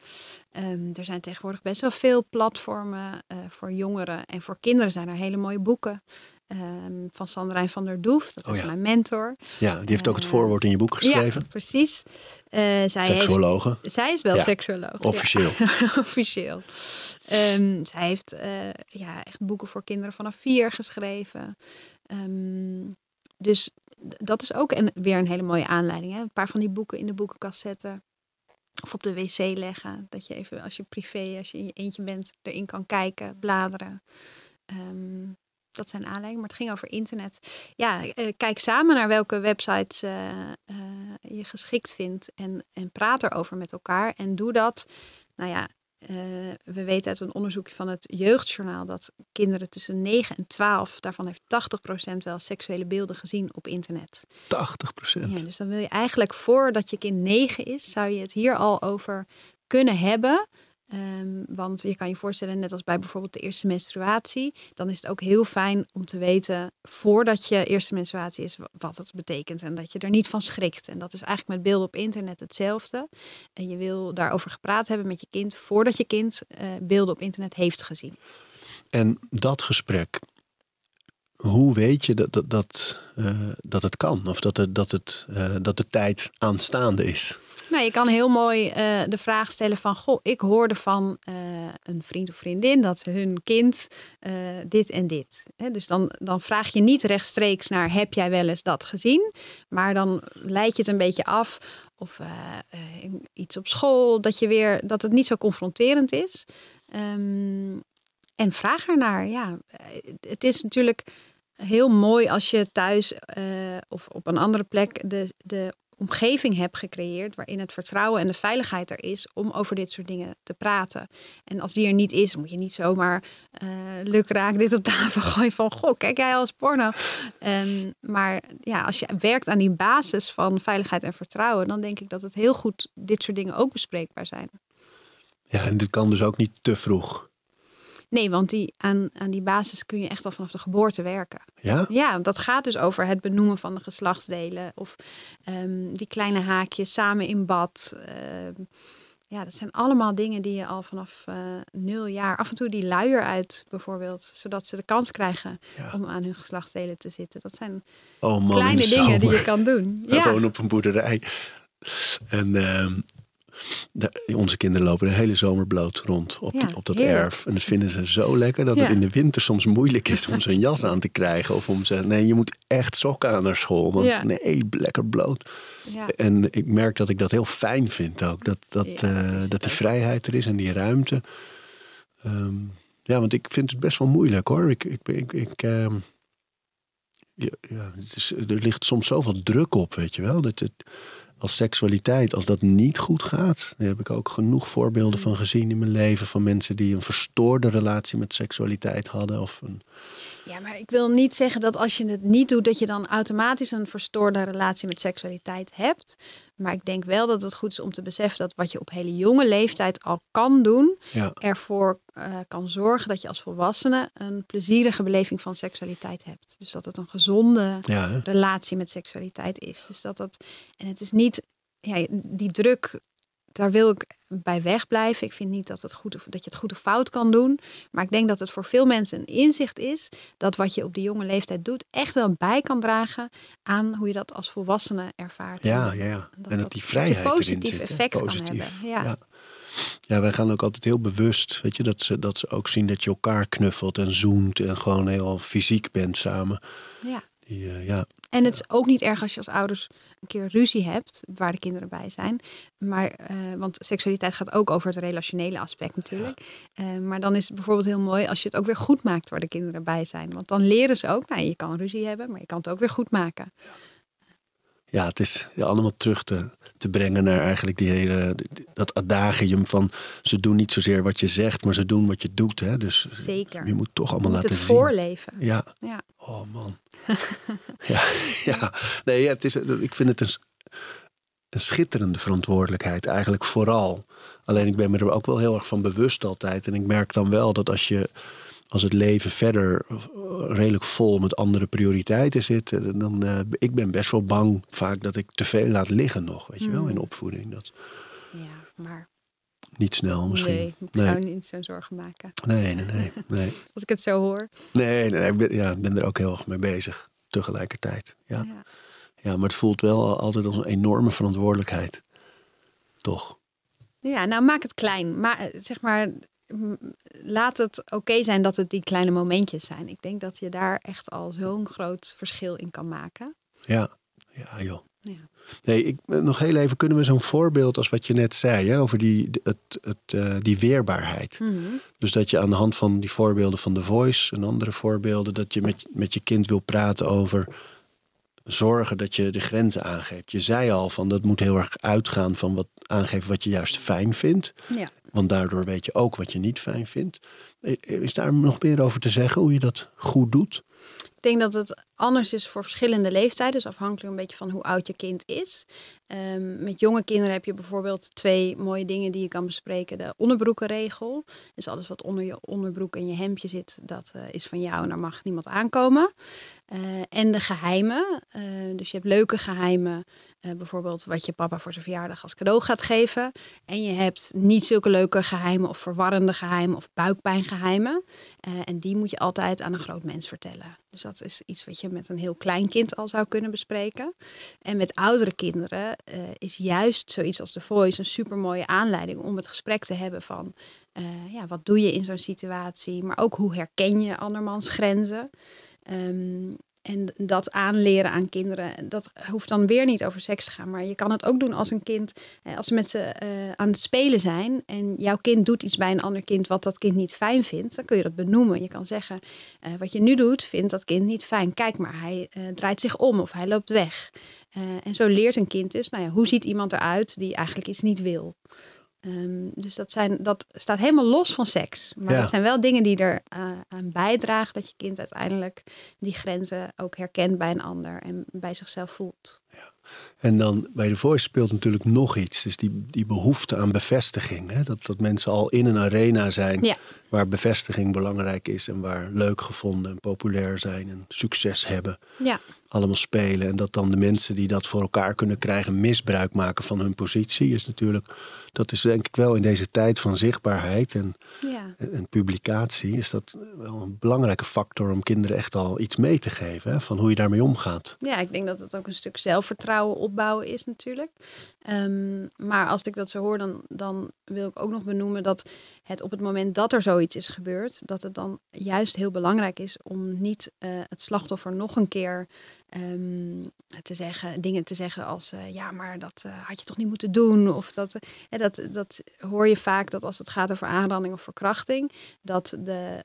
Ehm, er zijn tegenwoordig best wel veel platformen voor jongeren. En voor kinderen zijn er hele mooie boeken. Ehm, van Sandrijn van der Doef, dat Oh is ja. mijn mentor. Ja, die heeft ook het Eh, voorwoord in je boek geschreven. Ja, precies. Eh, zij, heeft, zij is wel Ja, seksuoloog. Officieel. Officieel. Ehm, zij heeft eh, ja, echt boeken voor kinderen vanaf vier geschreven. Ehm, dus dat is ook een, weer een hele mooie aanleiding. Hè? Een paar van die boeken in de boekenkast zetten. Of op de wc leggen. Dat je even als je privé, als je in je eentje bent, erin kan kijken, bladeren. Ehm, dat zijn aanleidingen, maar het ging over internet. Ja, eh, kijk samen naar welke websites eh, eh, je geschikt vindt en, en praat erover met elkaar. En doe dat. Nou ja, we weten uit een onderzoekje van het Jeugdjournaal dat kinderen tussen 9 en 12, daarvan heeft 80% wel seksuele beelden gezien op internet. 80 procent. Ja, dus dan wil je eigenlijk voordat je kind 9 is, zou je het hier al over kunnen hebben. Ehm, want je kan je voorstellen, net als bij bijvoorbeeld de eerste menstruatie, dan is het ook heel fijn om te weten voordat je eerste menstruatie is wa- wat het betekent en dat je er niet van schrikt. En dat is eigenlijk met beelden op internet hetzelfde. En je wil daarover gepraat hebben met je kind voordat je kind eh, beelden op internet heeft gezien. En dat gesprek, hoe weet je dat, dat, dat, eh, dat het kan? Of dat, het, dat, het, eh, dat de tijd aanstaande is? Nou, je kan heel mooi eh, de vraag stellen van... Goh, ik hoorde van een vriend of vriendin dat hun kind dit en dit. Dus dan, dan vraag je niet rechtstreeks naar... heb jij wel eens dat gezien? Maar dan leid je het een beetje af. Of iets op school, dat, je weer, dat het niet zo confronterend is. Ehm, en vraag ernaar, ja. Het is natuurlijk heel mooi als je thuis eh, of op een andere plek... de, de omgeving hebt gecreëerd waarin het vertrouwen en de veiligheid er is om over dit soort dingen te praten. En als die er niet is, moet je niet zomaar eh lukraak dit op tafel gooien van goh, kijk jij als porno. Ehm, maar ja, als je werkt aan die basis van veiligheid en vertrouwen, dan denk ik dat het heel goed dit soort dingen ook bespreekbaar zijn. Ja, en dit kan dus ook niet te vroeg. Nee, want die, aan, aan die basis kun je echt al vanaf de geboorte werken. Ja? Ja, want dat gaat dus over het benoemen van de geslachtsdelen. Of ehm, die kleine haakjes samen in bad. ehm, ja, dat zijn allemaal dingen die je al vanaf eh, nul jaar, af en toe die luier uit bijvoorbeeld, zodat ze de kans krijgen Ja. om aan hun geslachtsdelen te zitten. Dat zijn Oh man, kleine dingen die je kan doen. Ja, wonen op een boerderij. En ehm, onze kinderen lopen de hele zomer bloot rond op, Ja, die- op dat heerlijk. erf. En dat vinden ze zo lekker dat Ja. het in de winter soms moeilijk is om een jas aan te krijgen. Of om ze, nee, je moet echt sokken aan naar school. Want Ja. nee, lekker bloot. ja. En ik merk dat ik dat heel fijn vind ook. Dat, dat, eh, dat die ook. vrijheid er is en die ruimte. Ehm, ja, want ik vind het best wel moeilijk hoor. Ik, ik, ik, ik, ehm, ja, ja, het is, er ligt soms zoveel druk op, weet je wel. Dat het, als seksualiteit, als dat niet goed gaat, daar heb ik ook genoeg voorbeelden van gezien in mijn leven. Van mensen die een verstoorde relatie met seksualiteit hadden. Of een, Ja, maar ik wil niet zeggen dat als je het niet doet, dat je dan automatisch een verstoorde relatie met seksualiteit hebt. Maar ik denk wel dat het goed is om te beseffen dat wat je op hele jonge leeftijd al kan doen, ja, ervoor eh, kan zorgen dat je als volwassene een plezierige beleving van seksualiteit hebt. Dus dat het een gezonde ja, relatie met seksualiteit is. Dus dat dat. En het is niet. Ja, die druk. Daar wil ik bij wegblijven. Ik vind niet dat, het goed, of- dat je het goed of fout kan doen. Maar ik denk dat het voor veel mensen een inzicht is dat wat je op die jonge leeftijd doet, echt wel bij kan dragen aan hoe je dat als volwassene ervaart. ja, ja, ja. dat en dat die een vrijheid erin positief zit. hè. effect kan hebben, ja. ja. Ja, wij gaan ook altijd heel bewust, weet je, dat ze, dat ze ook zien dat je elkaar knuffelt en zoent en gewoon heel fysiek bent samen. Ja. Die, eh, ja, En het is ook niet erg als je als ouders een keer ruzie hebt, waar de kinderen bij zijn. Maar, eh, want seksualiteit gaat ook over het relationele aspect natuurlijk. Eh, maar dan is het bijvoorbeeld heel mooi als je het ook weer goed maakt waar de kinderen bij zijn. Want dan leren ze ook, nou je kan ruzie hebben, maar je kan het ook weer goed maken. ja, het is ja, allemaal terug te, te brengen naar eigenlijk die hele, dat adagium van ze doen niet zozeer wat je zegt, maar ze doen wat je doet. Hè? Dus Zeker. je moet toch allemaal moet laten het zien. voorleven. Ja, Ja. oh man. ja, ja, nee, ja, het is, ik vind het een, een schitterende verantwoordelijkheid eigenlijk vooral. Alleen ik ben me er ook wel heel erg van bewust altijd. En ik merk dan wel dat als je als het leven verder eh, redelijk vol met andere prioriteiten zit, eh, dan eh, ik ben best wel bang vaak dat ik te veel laat liggen nog, weet je wel, Hmm. in opvoeding. Dat ja, maar niet snel misschien. nee, ik nee. zou niet zo'n zorgen maken. nee, nee, nee, nee. Als ik het zo hoor. Nee, nee, nee, ik ben, ja, ben er ook heel erg mee bezig tegelijkertijd. Ja. Ja. Ja, maar het voelt wel altijd als een enorme verantwoordelijkheid. Toch? Ja, nou maak het klein. Maar zeg maar, mm, laat het oké zijn dat het die kleine momentjes zijn. Ik denk dat je daar echt al zo'n groot verschil in kan maken. Ja, ja joh. Ja. Nee, ik, eh, nog heel even, kunnen we zo'n voorbeeld als wat je net zei, hè, over die, het, het, eh, die weerbaarheid. Mhm. Dus dat je aan de hand van die voorbeelden van The Voice en andere voorbeelden, dat je met, met je kind wil praten over zorgen dat je de grenzen aangeeft. Je zei al van dat moet heel erg uitgaan van wat aangeven wat je juist fijn vindt. Ja. Want daardoor weet je ook wat je niet fijn vindt. Is daar nog meer over te zeggen hoe je dat goed doet? Ik denk dat het anders is voor verschillende leeftijden. Dus afhankelijk een beetje van hoe oud je kind is. Ehm, met jonge kinderen heb je bijvoorbeeld twee mooie dingen die je kan bespreken. De onderbroekenregel. Dus alles wat onder je onderbroek en je hemdje zit, dat eh, is van jou en daar mag niemand aankomen. Eh, en de geheimen. Eh, dus je hebt leuke geheimen. Eh, bijvoorbeeld wat je papa voor zijn verjaardag als cadeau gaat geven. En je hebt niet zulke leuke geheimen of verwarrende geheimen of buikpijngeheimen. Eh, en die moet je altijd aan een groot mens vertellen. Dus dat is iets wat je met een heel klein kind al zou kunnen bespreken. En met oudere kinderen eh, is juist zoiets als de Voice een supermooie aanleiding om het gesprek te hebben van eh, ja, wat doe je in zo'n situatie, maar ook hoe herken je andermans grenzen. Ehm, en dat aanleren aan kinderen, dat hoeft dan weer niet over seks te gaan. Maar je kan het ook doen als een kind, eh, als ze met ze eh, aan het spelen zijn. En jouw kind doet iets bij een ander kind wat dat kind niet fijn vindt. Dan kun je dat benoemen. Je kan zeggen, eh, wat je nu doet, vindt dat kind niet fijn. Kijk maar, hij draait zich om of hij loopt weg. En zo leert een kind dus, nou ja, hoe ziet iemand eruit die eigenlijk iets niet wil. Ehm, dus dat, zijn, dat staat helemaal los van seks. Maar Ja. dat zijn wel dingen die er eh, aan bijdragen dat je kind uiteindelijk die grenzen ook herkent bij een ander en bij zichzelf voelt. En dan bij de Voice speelt natuurlijk nog iets. Dus die, die behoefte aan bevestiging. Hè? Dat, dat mensen al in een arena zijn Ja. waar bevestiging belangrijk is. En waar leuk gevonden en populair zijn en succes hebben. Ja, Allemaal spelen. En dat dan de mensen die dat voor elkaar kunnen krijgen misbruik maken van hun positie. Is natuurlijk, dat is denk ik wel in deze tijd van zichtbaarheid en, ja. en, publicatie. Is dat wel een belangrijke factor om kinderen echt al iets mee te geven. Hè? Van hoe je daarmee omgaat. Ja, ik denk dat het ook een stuk zelfvertrouwen opbouwen is natuurlijk. Ehm, maar als ik dat zo hoor, dan, dan wil ik ook nog benoemen dat het op het moment dat er zoiets is gebeurd, dat het dan juist heel belangrijk is om niet eh, het slachtoffer nog een keer ehm, te zeggen, dingen te zeggen als eh, ja, maar dat eh, had je toch niet moeten doen. Of dat, eh, dat, dat hoor je vaak dat als het gaat over aanranding of verkrachting, dat de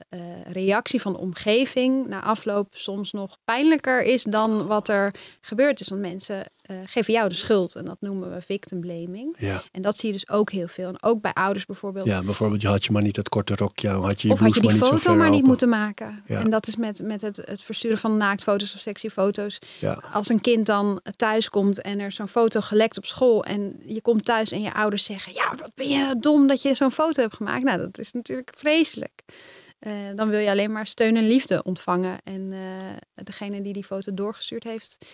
reactie van de omgeving na afloop soms nog pijnlijker is dan wat er gebeurd is. Want mensen eh, geven jou de schuld en dat noemen we victim blaming. Ja. En dat zie je dus ook heel veel. En ook bij ouders bijvoorbeeld. ja, bijvoorbeeld je had je maar niet dat korte rokje. Had je je of had je die maar foto maar niet moeten maken. Ja. En dat is met, met het, het versturen van naaktfoto's of sexy foto's. Ja. Als een kind dan thuis komt en er zo'n foto gelekt op school. En je komt thuis en je ouders zeggen: Ja, wat ben je dom dat je zo'n foto hebt gemaakt. Nou, dat is natuurlijk vreselijk. Eh, dan wil je alleen maar steun en liefde ontvangen. En eh, degene die die foto doorgestuurd heeft,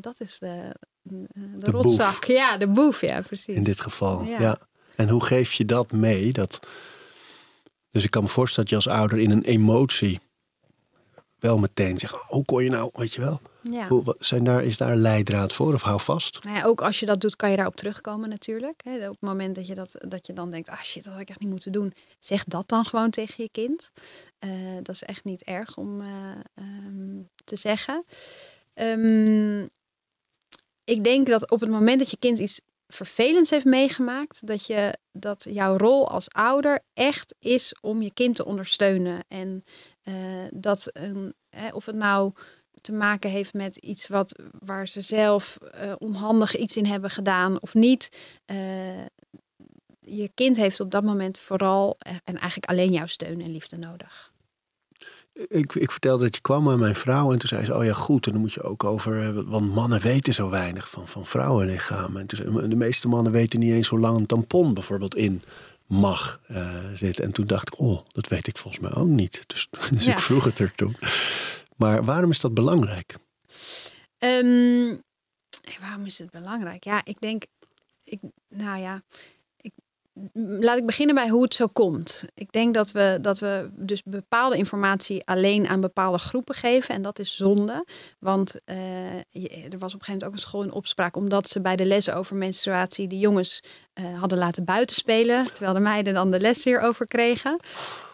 dat is de, de, De boef. rotzak. Ja, de boef, ja, precies. In dit geval, ja. Ja. En hoe geef je dat mee? Dat... Dus ik kan me voorstellen dat je als ouder in een emotie wel meteen zegt, oh, hoe kon je nou, weet je wel? ja. Hoe, zijn daar, is daar een leidraad voor of hou vast? Nou ja, ook als je dat doet, kan je daarop terugkomen natuurlijk. Op het moment dat je, dat, dat je dan denkt, ah shit, dat had ik echt niet moeten doen. Zeg dat dan gewoon tegen je kind. Eh, dat is echt niet erg om eh, ehm, te zeggen. Ehm, ik denk dat op het moment dat je kind iets vervelends heeft meegemaakt, dat, je, dat jouw rol als ouder echt is om je kind te ondersteunen. En eh, dat een, hè, of het nou te maken heeft met iets wat, waar ze zelf eh, onhandig iets in hebben gedaan of niet. Eh, je kind heeft op dat moment vooral en eigenlijk alleen jouw steun en liefde nodig. Ik, ik vertelde dat je kwam aan mijn vrouw en toen zei ze, oh ja goed, en dan moet je ook over, eh, want mannen weten zo weinig van, van vrouwenlichamen. En toen zei, de meeste mannen weten niet eens hoe lang een tampon bijvoorbeeld in mag eh, zitten. En toen dacht ik, oh, dat weet ik volgens mij ook niet. Dus, dus Ja. ik vroeg het er toen. Maar waarom is dat belangrijk? Ehm, waarom is het belangrijk? Ja, ik denk, ik, nou ja, laat ik beginnen bij hoe het zo komt. Ik denk dat we, dat we dus bepaalde informatie alleen aan bepaalde groepen geven. En dat is zonde. Want eh, er was op een gegeven moment ook een school in opspraak. Omdat ze bij de lessen over menstruatie de jongens eh, hadden laten buitenspelen. Terwijl de meiden dan de les weer over kregen.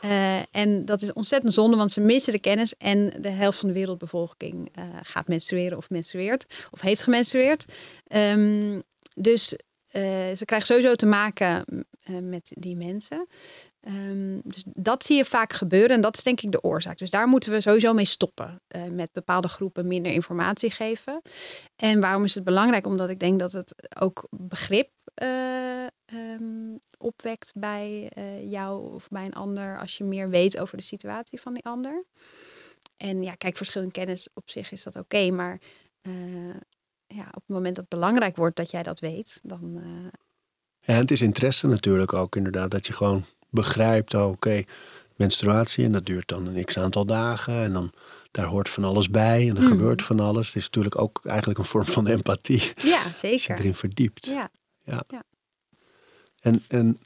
Eh, en dat is ontzettend zonde, want ze missen de kennis. En de helft van de wereldbevolking gaat menstrueren of menstrueert. Of heeft gemenstrueerd. Ehm, dus eh, ze krijgen sowieso te maken eh, met die mensen. Ehm, dus dat zie je vaak gebeuren en dat is denk ik de oorzaak. Dus daar moeten we sowieso mee stoppen. eh, met bepaalde groepen minder informatie geven. En waarom is het belangrijk? Omdat ik denk dat het ook begrip eh, ehm, opwekt bij jou of bij een ander als je meer weet over de situatie van die ander. En ja, kijk, verschil in kennis op zich is dat oké, maar ja, op het moment dat het belangrijk wordt dat jij dat weet, dan eh, Ja, en het is interesse natuurlijk ook inderdaad. Dat je gewoon begrijpt, oh, oké, menstruatie. En dat duurt dan een x aantal dagen. En dan daar hoort van alles bij. En er Mhm. gebeurt van alles. Het is natuurlijk ook eigenlijk een vorm van empathie. ja, Als je zeker. erin verdiept. Ja. En, en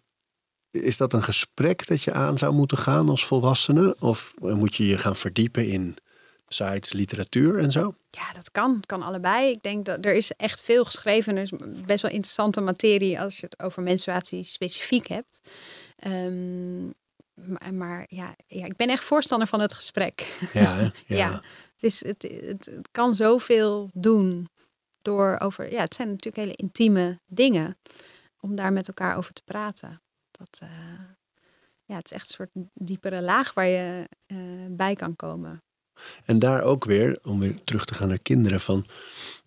is dat een gesprek dat je aan zou moeten gaan als volwassene? Of eh, moet je je gaan verdiepen in sites, literatuur en zo? Ja, dat kan. Het kan allebei. Ik denk dat er is echt veel geschreven. Er is best wel interessante materie als je het over menstruatie specifiek hebt. Ehm, maar maar ja, ja, ik ben echt voorstander van het gesprek. Ja, hè? Ja. Het, is, het, het, het kan zoveel doen door over. Ja, het zijn natuurlijk hele intieme dingen om daar met elkaar over te praten. Dat, eh, ja, het is echt een soort diepere laag waar je eh, bij kan komen. En daar ook weer, om weer terug te gaan naar kinderen, van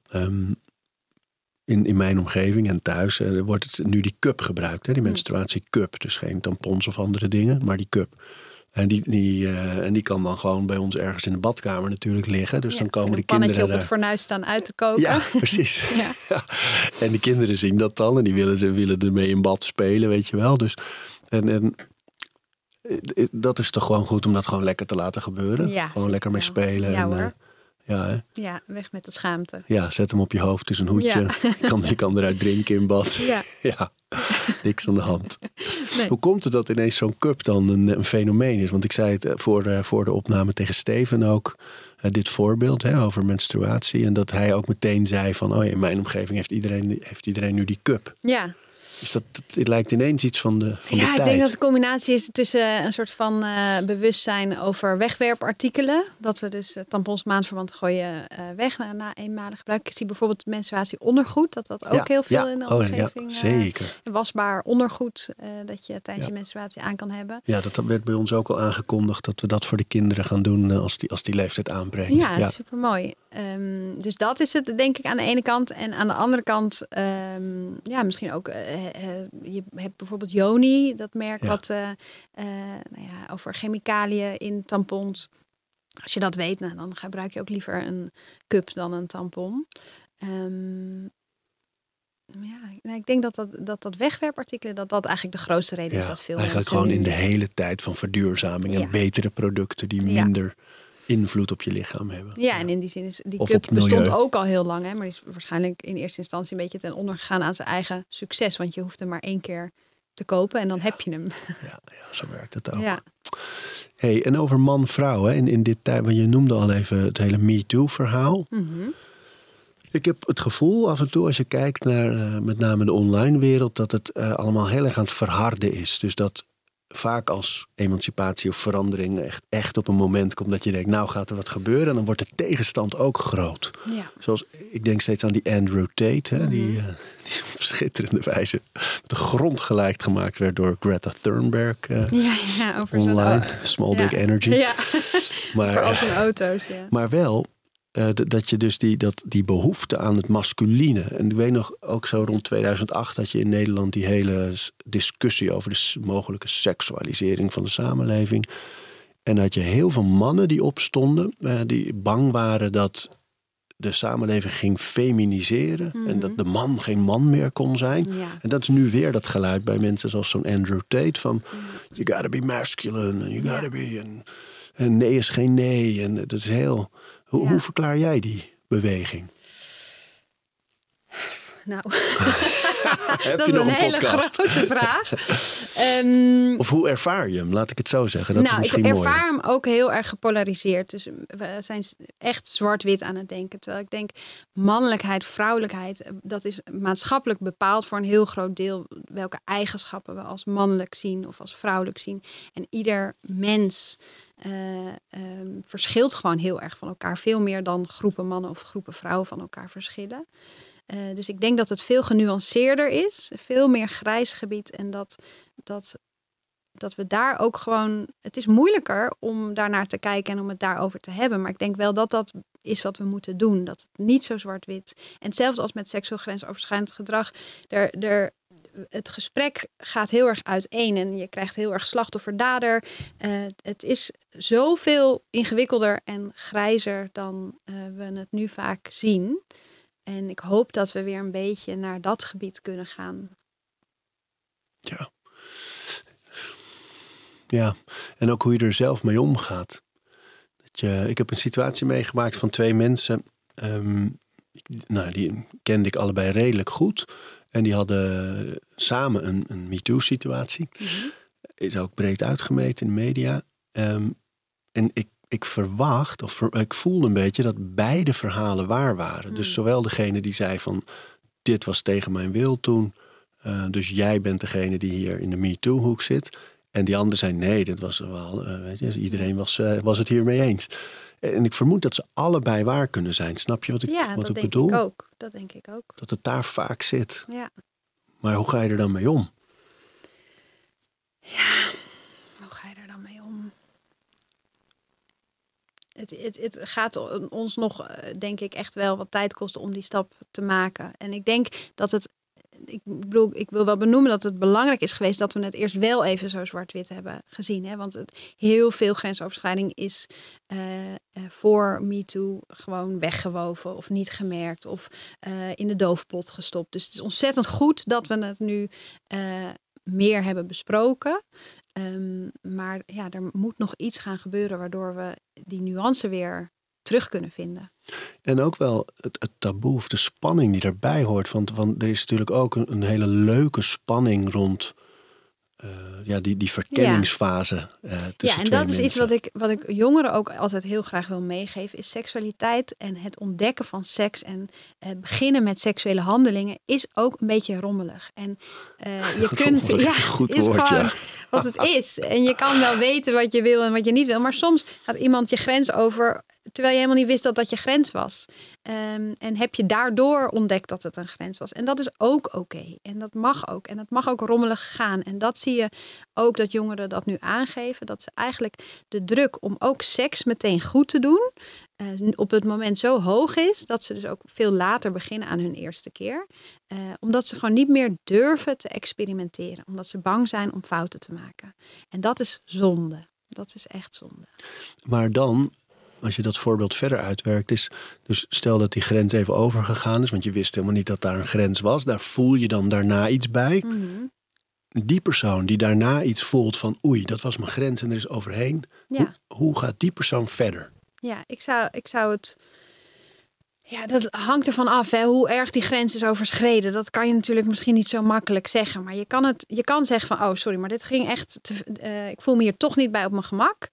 ehm, in, in mijn omgeving en thuis eh, wordt het nu die cup gebruikt, hè, die menstruatiecup. Dus geen tampons of andere dingen, maar die cup. En die, die, eh, en die kan dan gewoon bij ons ergens in de badkamer natuurlijk liggen. Dus Ja, dan komen een de pannetje kinderen op het fornuis staan uit te koken. Ja, precies. Ja. Ja. En die kinderen zien dat dan en die willen, er, willen ermee in bad spelen, weet je wel. Dus en, en dat is toch gewoon goed om dat gewoon lekker te laten gebeuren. Ja, gewoon lekker mee spelen. Ja, en, hoor. eh, ja, hè? Ja, weg met de schaamte. ja, zet hem op je hoofd, het is een hoedje. Ja. Je, kan, je kan eruit drinken in bad. Ja, Ja, niks aan de hand. nee. Hoe komt het dat ineens zo'n cup dan een, een fenomeen is? Want ik zei het eh, voor, de- voor de opname tegen Steven ook. eh, dit voorbeeld hè, over menstruatie. En dat hij ook meteen zei van... oh in mijn omgeving heeft iedereen, heeft iedereen nu die cup. ja. Dus dat, het lijkt ineens iets van de, van ja, de ik tijd. denk dat een combinatie is tussen een soort van eh, bewustzijn over wegwerpartikelen. Dat we dus eh, tampons maandverband gooien eh, weg na, na eenmalig gebruik. Ik zie bijvoorbeeld menstruatie ondergoed. Dat dat ook Ja, heel veel ja. in de Oh, ja, omgeving. eh, zeker. wasbaar ondergoed dat je tijdens je menstruatie aan kan hebben. Ja, dat werd bij ons ook al aangekondigd... dat we dat voor de kinderen gaan doen als die, als die leeftijd aanbreekt. Ja, super mooi. dus dat is het, denk ik, aan de ene kant. En aan de andere kant, ehm, ja, misschien ook. Eh, eh, je hebt bijvoorbeeld Joni, dat merk Ja. wat eh, nou ja, over chemicaliën in tampons. Als je dat weet, nou, dan gebruik je ook liever een cup dan een tampon. Ehm, ja, nou, ik denk dat dat, dat, dat wegwerpartikelen, dat dat eigenlijk de grootste reden is dat veel eigenlijk mensen gewoon in de hele tijd van verduurzaming... en betere producten die Ja. Invloed op je lichaam hebben. Ja, en in die zin is die Of cup bestond ook al heel lang, hè, maar die is waarschijnlijk in eerste instantie een beetje ten onder gegaan aan zijn eigen succes, want je hoeft hem maar één keer te kopen en dan heb je hem. Ja, ja, zo werkt het ook. Ja, Hey, en over man-vrouw, hè, in, in dit tijd, want je noemde al even het hele MeToo-verhaal. Mhm. Ik heb het gevoel af en toe, als je kijkt naar eh, met name de online wereld, dat het eh, allemaal heel erg aan het verharden is. Dus dat vaak als emancipatie of verandering echt, echt op een moment komt dat je denkt, nou gaat er wat gebeuren. En dan wordt de tegenstand ook groot. ja. Zoals, ik denk steeds aan die Andrew Tate, hè, die, eh, die op schitterende wijze de grond gelijk gemaakt werd door Greta Thunberg. eh, ja, ja, over online, Small. Big Energy. Ja, Maar, eh, zijn auto's. Ja. maar wel eh, dat je dus die, dat, die behoefte aan het masculine. En ik weet nog ook zo rond 2008 dat je in Nederland die hele discussie over de mogelijke seksualisering van de samenleving. En had je heel veel mannen die opstonden, eh, die bang waren dat de samenleving ging feminiseren. En dat de man geen man meer kon zijn. Ja. En dat is nu weer dat geluid bij mensen zoals zo'n Andrew Tate van you gotta be masculine and you gotta Ja. be en, en nee is geen nee en dat is heel. Hoe, Ja. hoe verklaar jij die beweging? Nou, dat is een een hele grote vraag. Ehm, Of hoe ervaar je hem? Laat ik het zo zeggen. Dat nou, is misschien ik ervaar hem ook heel erg gepolariseerd. Dus we zijn echt zwart-wit aan het denken. Terwijl ik denk, mannelijkheid, vrouwelijkheid, eh, dat is maatschappelijk bepaald voor een heel groot deel welke eigenschappen we als mannelijk zien of als vrouwelijk zien. En ieder mens eh, ehm, verschilt gewoon heel erg van elkaar. Veel meer dan groepen mannen of groepen vrouwen van elkaar verschillen. Eh, dus ik denk dat het veel genuanceerder is, veel meer grijs gebied en dat, dat dat we daar ook gewoon. Het is moeilijker om daarnaar te kijken en om het daarover te hebben. Maar ik denk wel dat dat is wat we moeten doen. Dat het niet zo zwart-wit. En zelfs als met seksueel grensoverschrijdend gedrag. Er, er, het gesprek gaat heel erg uiteen. En je krijgt heel erg slachtoffer-dader. Eh, het is zoveel ingewikkelder en grijzer dan eh, we het nu vaak zien. En ik hoop dat we weer een beetje naar dat gebied kunnen gaan. Ja. Ja, en ook hoe je er zelf mee omgaat. Dat je, ik heb een situatie meegemaakt van twee mensen. ehm, nou, die kende ik allebei redelijk goed. En die hadden samen een, een MeToo-situatie. Is ook breed uitgemeten in de media. Ehm, en ik, ik verwacht, of ver- ik voelde een beetje dat beide verhalen waar waren. Dus zowel degene die zei van dit was tegen mijn wil toen. eh, dus jij bent degene die hier in de MeToo-hoek zit. En die andere zei nee, dat was wel, eh, weet je, iedereen was, eh, was het hiermee eens. En ik vermoed dat ze allebei waar kunnen zijn. Snap je wat ik, Ja, wat dat ik denk bedoel? ik ook. Dat denk ik ook. Dat het daar vaak zit. Ja. Maar hoe ga je er dan mee om? Hoe ga je er dan mee om? Het, het, het gaat ons nog, eh, denk ik, echt wel wat tijd kosten om die stap te maken. En ik denk dat het ik bedoel, ik wil wel benoemen dat het belangrijk is geweest dat we het eerst wel even zo zwart-wit hebben gezien. Hè? Want het, heel veel grensoverschrijding is uh, voor MeToo gewoon weggewoven of niet gemerkt of uh, in de doofpot gestopt. Dus het is ontzettend goed dat we het nu meer hebben besproken. Um, maar ja, er moet nog iets gaan gebeuren waardoor we die nuance weer terug kunnen vinden. En ook wel het, het taboe of de spanning die erbij hoort. Want, want er is natuurlijk ook een, een hele leuke spanning rond uh, ja, die, die verkenningsfase. Ja, uh, ja en dat is iets wat ik, wat ik jongeren ook altijd heel graag wil meegeven. Is seksualiteit en het ontdekken van seks en uh, beginnen met seksuele handelingen is ook een beetje rommelig. En je kunt, ja, is, goed is woord, gewoon ja. wat het is. En je kan wel weten wat je wil en wat je niet wil. Maar soms gaat iemand je grens over terwijl je helemaal niet wist dat dat je grens was. Um, en heb je daardoor ontdekt dat het een grens was. En dat is ook oké. En dat mag ook. En dat mag ook rommelig gaan. En dat zie je ook dat jongeren dat nu aangeven. Dat ze eigenlijk de druk om ook seks meteen goed te doen. Uh, op het moment zo hoog is dat ze dus ook veel later beginnen aan hun eerste keer. Uh, omdat ze gewoon niet meer durven te experimenteren. Omdat ze bang zijn om fouten te maken. En dat is zonde. Dat is echt zonde. Maar dan als je dat voorbeeld verder uitwerkt, is dus stel dat die grens even overgegaan is, want je wist helemaal niet dat daar een grens was, daar voel je dan daarna iets bij. Mm -hmm. Die persoon die daarna iets voelt van oei, dat was mijn grens en er is overheen. Ja. Hoe, hoe gaat die persoon verder? Ja, ik zou, ik zou het. Ja, dat hangt ervan af hè, hoe erg die grens is overschreden. Dat kan je natuurlijk misschien niet zo makkelijk zeggen. Maar je kan, het, je kan zeggen van, oh sorry, maar dit ging echt... Te, uh, ik voel me hier toch niet bij op mijn gemak.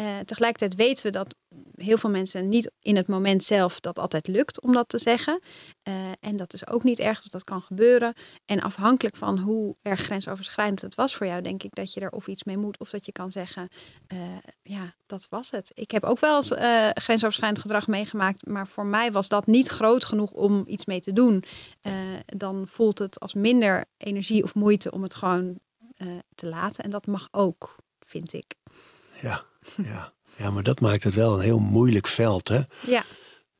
Uh, tegelijkertijd weten we dat heel veel mensen niet in het moment zelf dat altijd lukt om dat te zeggen. Uh, en dat is ook niet erg, want dat kan gebeuren. En afhankelijk van hoe erg grensoverschrijdend het was voor jou, denk ik dat je er of iets mee moet. Of dat je kan zeggen, uh, ja, dat was het. Ik heb ook wel eens uh, grensoverschrijdend gedrag meegemaakt. Maar voor mij was dat niet groot genoeg om iets mee te doen. dan voelt het als minder energie of moeite om het gewoon te laten. En dat mag ook, vind ik. Ja, ja. Ja, maar dat maakt het wel een heel moeilijk veld, hè? Ja.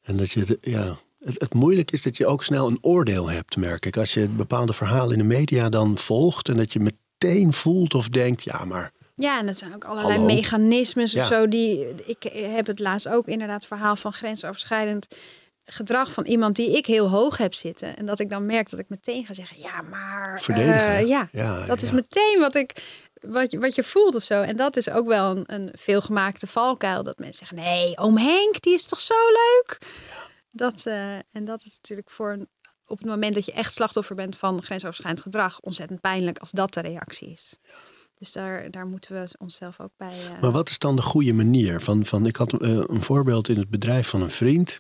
En dat je, ja, het, het moeilijk is dat je ook snel een oordeel hebt, merk ik. Als je bepaalde verhalen in de media dan volgt en dat je meteen voelt of denkt, ja, maar. Ja, en dat zijn ook allerlei Hallo? mechanismes Ja. of zo. Die, ik heb het laatst ook inderdaad verhaal van grensoverschrijdend gedrag van iemand die ik heel hoog heb zitten. En dat ik dan merk dat ik meteen ga zeggen, ja, maar... Verdedigen. eh, ja, Ja, dat is meteen wat ik wat je, wat je voelt of zo. En dat is ook wel een, een veelgemaakte valkuil. Dat mensen zeggen, nee, oom Henk, die is toch zo leuk? Dat, eh, en dat is natuurlijk voor een, op het moment dat je echt slachtoffer bent van grensoverschrijdend gedrag... ontzettend pijnlijk als dat de reactie is. Dus daar, daar moeten we onszelf ook bij... eh, Maar wat is dan de goede manier? Van, van, ik had eh, een voorbeeld in het bedrijf van een vriend.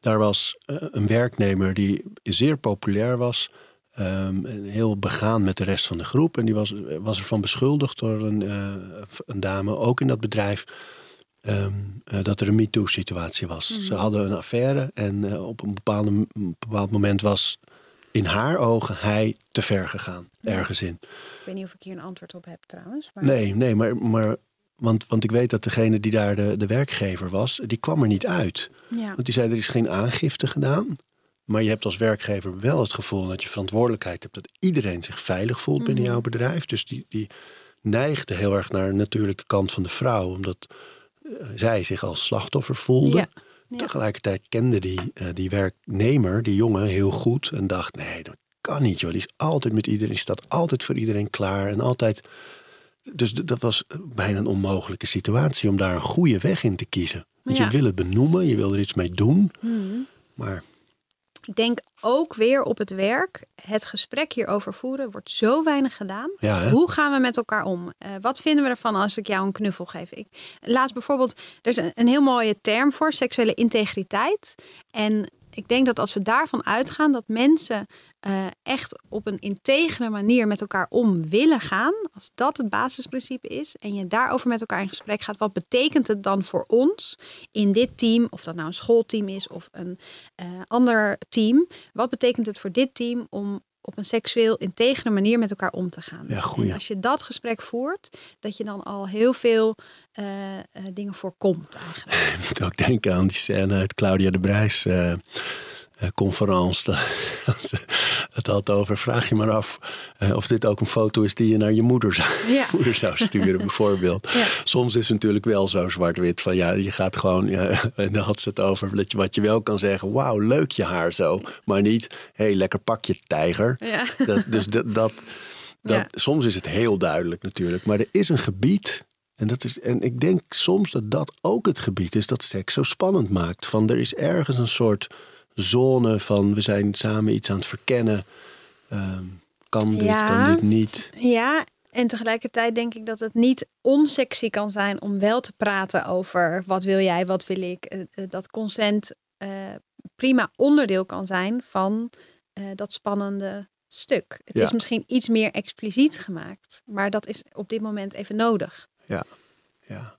Daar was een werknemer die zeer populair was. En heel begaan met de rest van de groep. En die was, was ervan beschuldigd door een, eh, een dame, ook in dat bedrijf. ehm, eh, dat er een MeToo-situatie was. Mhm. Ze hadden een affaire en eh, op een, bepaalde, een bepaald moment was in haar ogen hij te ver gegaan. Ergens in. Ik weet niet of ik hier een antwoord op heb trouwens. Maar... Nee, nee, maar, maar want, want ik weet dat degene die daar de, de werkgever was, die kwam er niet uit. Ja. Want die zei, er is geen aangifte gedaan. Maar je hebt als werkgever wel het gevoel dat je verantwoordelijkheid hebt dat iedereen zich veilig voelt binnen Mhm. jouw bedrijf. Dus die, die neigde heel erg naar de kant van de vrouw, omdat eh, zij zich als slachtoffer voelde. Ja. Ja. Tegelijkertijd kende die, eh, die werknemer, die jongen, heel goed en dacht: nee, dat kan niet, joh. Die is altijd met iedereen, die staat altijd voor iedereen klaar en altijd. Dus dat was bijna een onmogelijke situatie om daar een goede weg in te kiezen. Want Ja. je wil het benoemen, je wil er iets mee doen, Mhm. maar Ik denk ook weer op het werk. Het gesprek hierover voeren wordt zo weinig gedaan. ja? Hoe gaan we met elkaar om? Eh, wat vinden we ervan als ik jou een knuffel geef? Ik, laatst bijvoorbeeld, er is een, een heel mooie term voor, seksuele integriteit. En ik denk dat als we daarvan uitgaan dat mensen eh, echt op een integere manier met elkaar om willen gaan, als dat het basisprincipe is, en je daarover met elkaar in gesprek gaat, wat betekent het dan voor ons in dit team, of dat nou een schoolteam is of een eh, ander team, wat betekent het voor dit team om op een seksueel integere manier met elkaar om te gaan. Ja. En als je dat gesprek voert, dat je dan al heel veel eh, eh, dingen voorkomt eigenlijk. Ik moet ook denken aan die scène uit Claudia de Brijs. eh, uh, conference. Dat ze het had over, vraag je maar af uh, of dit ook een foto is die je naar je moeder zou, Ja. moeder zou sturen, bijvoorbeeld. Ja. Soms is het natuurlijk wel zo zwart-wit van ja, je gaat gewoon, ja, en dan had ze het over dat je, wat je wel kan zeggen, wauw, leuk je haar zo. Maar niet, hé, hey, lekker pakje tijger. Dat, dus dat, dat, soms is het heel duidelijk natuurlijk. Maar er is een gebied. En, dat is, en ik denk soms dat dat ook het gebied is dat seks zo spannend maakt. Van er is ergens een soort zone van we zijn samen iets aan het verkennen. Ehm, kan dit, Ja. kan dit niet? Ja, en tegelijkertijd denk ik dat het niet onsexy kan zijn om wel te praten over wat wil jij, wat wil ik. Eh, eh, Dat consent eh, prima onderdeel kan zijn van dat spannende stuk. Het Ja. is misschien iets meer expliciet gemaakt, maar dat is op dit moment even nodig. Ja. ja.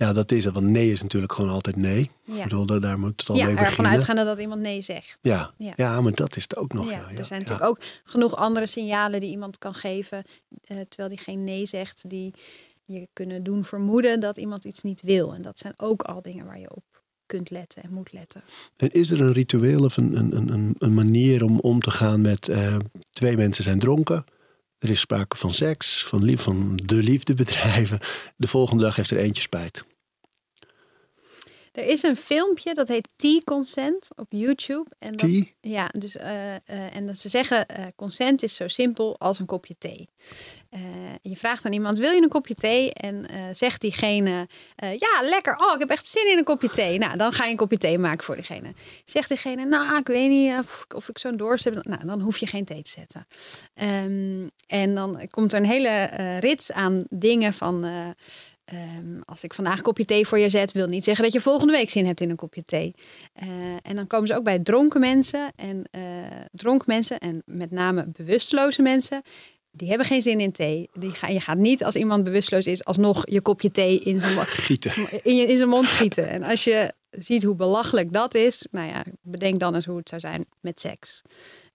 Ja, dat is het. Want nee is natuurlijk gewoon altijd nee. Ik Ja, bedoel, daar- daar moet het al ja mee ervan beginnen. uitgaande dat iemand nee zegt. Ja. Ja. Ja. maar dat is het ook nog. ja, Ja, ja, er zijn ja. natuurlijk ook genoeg andere signalen die iemand kan geven, eh, terwijl die geen nee zegt, die je kunnen doen vermoeden dat iemand iets niet wil. En dat zijn ook al dingen waar je op kunt letten en moet letten. En is er een ritueel of een, een, een, een manier om om te gaan met eh, twee mensen zijn dronken? Er is sprake van seks, van, lief, van de liefde bedrijven. De volgende dag heeft er eentje spijt. Er is een filmpje dat heet T-consent op YouTube. En dat, Tea? Ja, dus eh, eh, en dat ze zeggen eh, consent is zo simpel als een kopje thee. Je vraagt aan iemand: wil je een kopje thee? En zegt diegene: ja, lekker. Oh, ik heb echt zin in een kopje thee. Nou, dan ga je een kopje thee maken voor diegene. Zegt diegene: nou, ik weet niet of, of ik zo'n dorst heb. Nou, dan hoef je geen thee te zetten. Ehm, en dan komt er een hele rits aan dingen van. Eh, Ehm, als ik vandaag een kopje thee voor je zet, wil niet zeggen dat je volgende week zin hebt in een kopje thee. Eh, en dan komen ze ook bij dronken mensen en eh, dronken mensen en met name bewusteloze mensen. Die hebben geen zin in thee. Die ga, je gaat niet als iemand bewusteloos is alsnog je kopje thee in zijn, Gieten. in, je, in zijn mond gieten. En als je ziet hoe belachelijk dat is, nou ja, bedenk dan eens hoe het zou zijn met seks.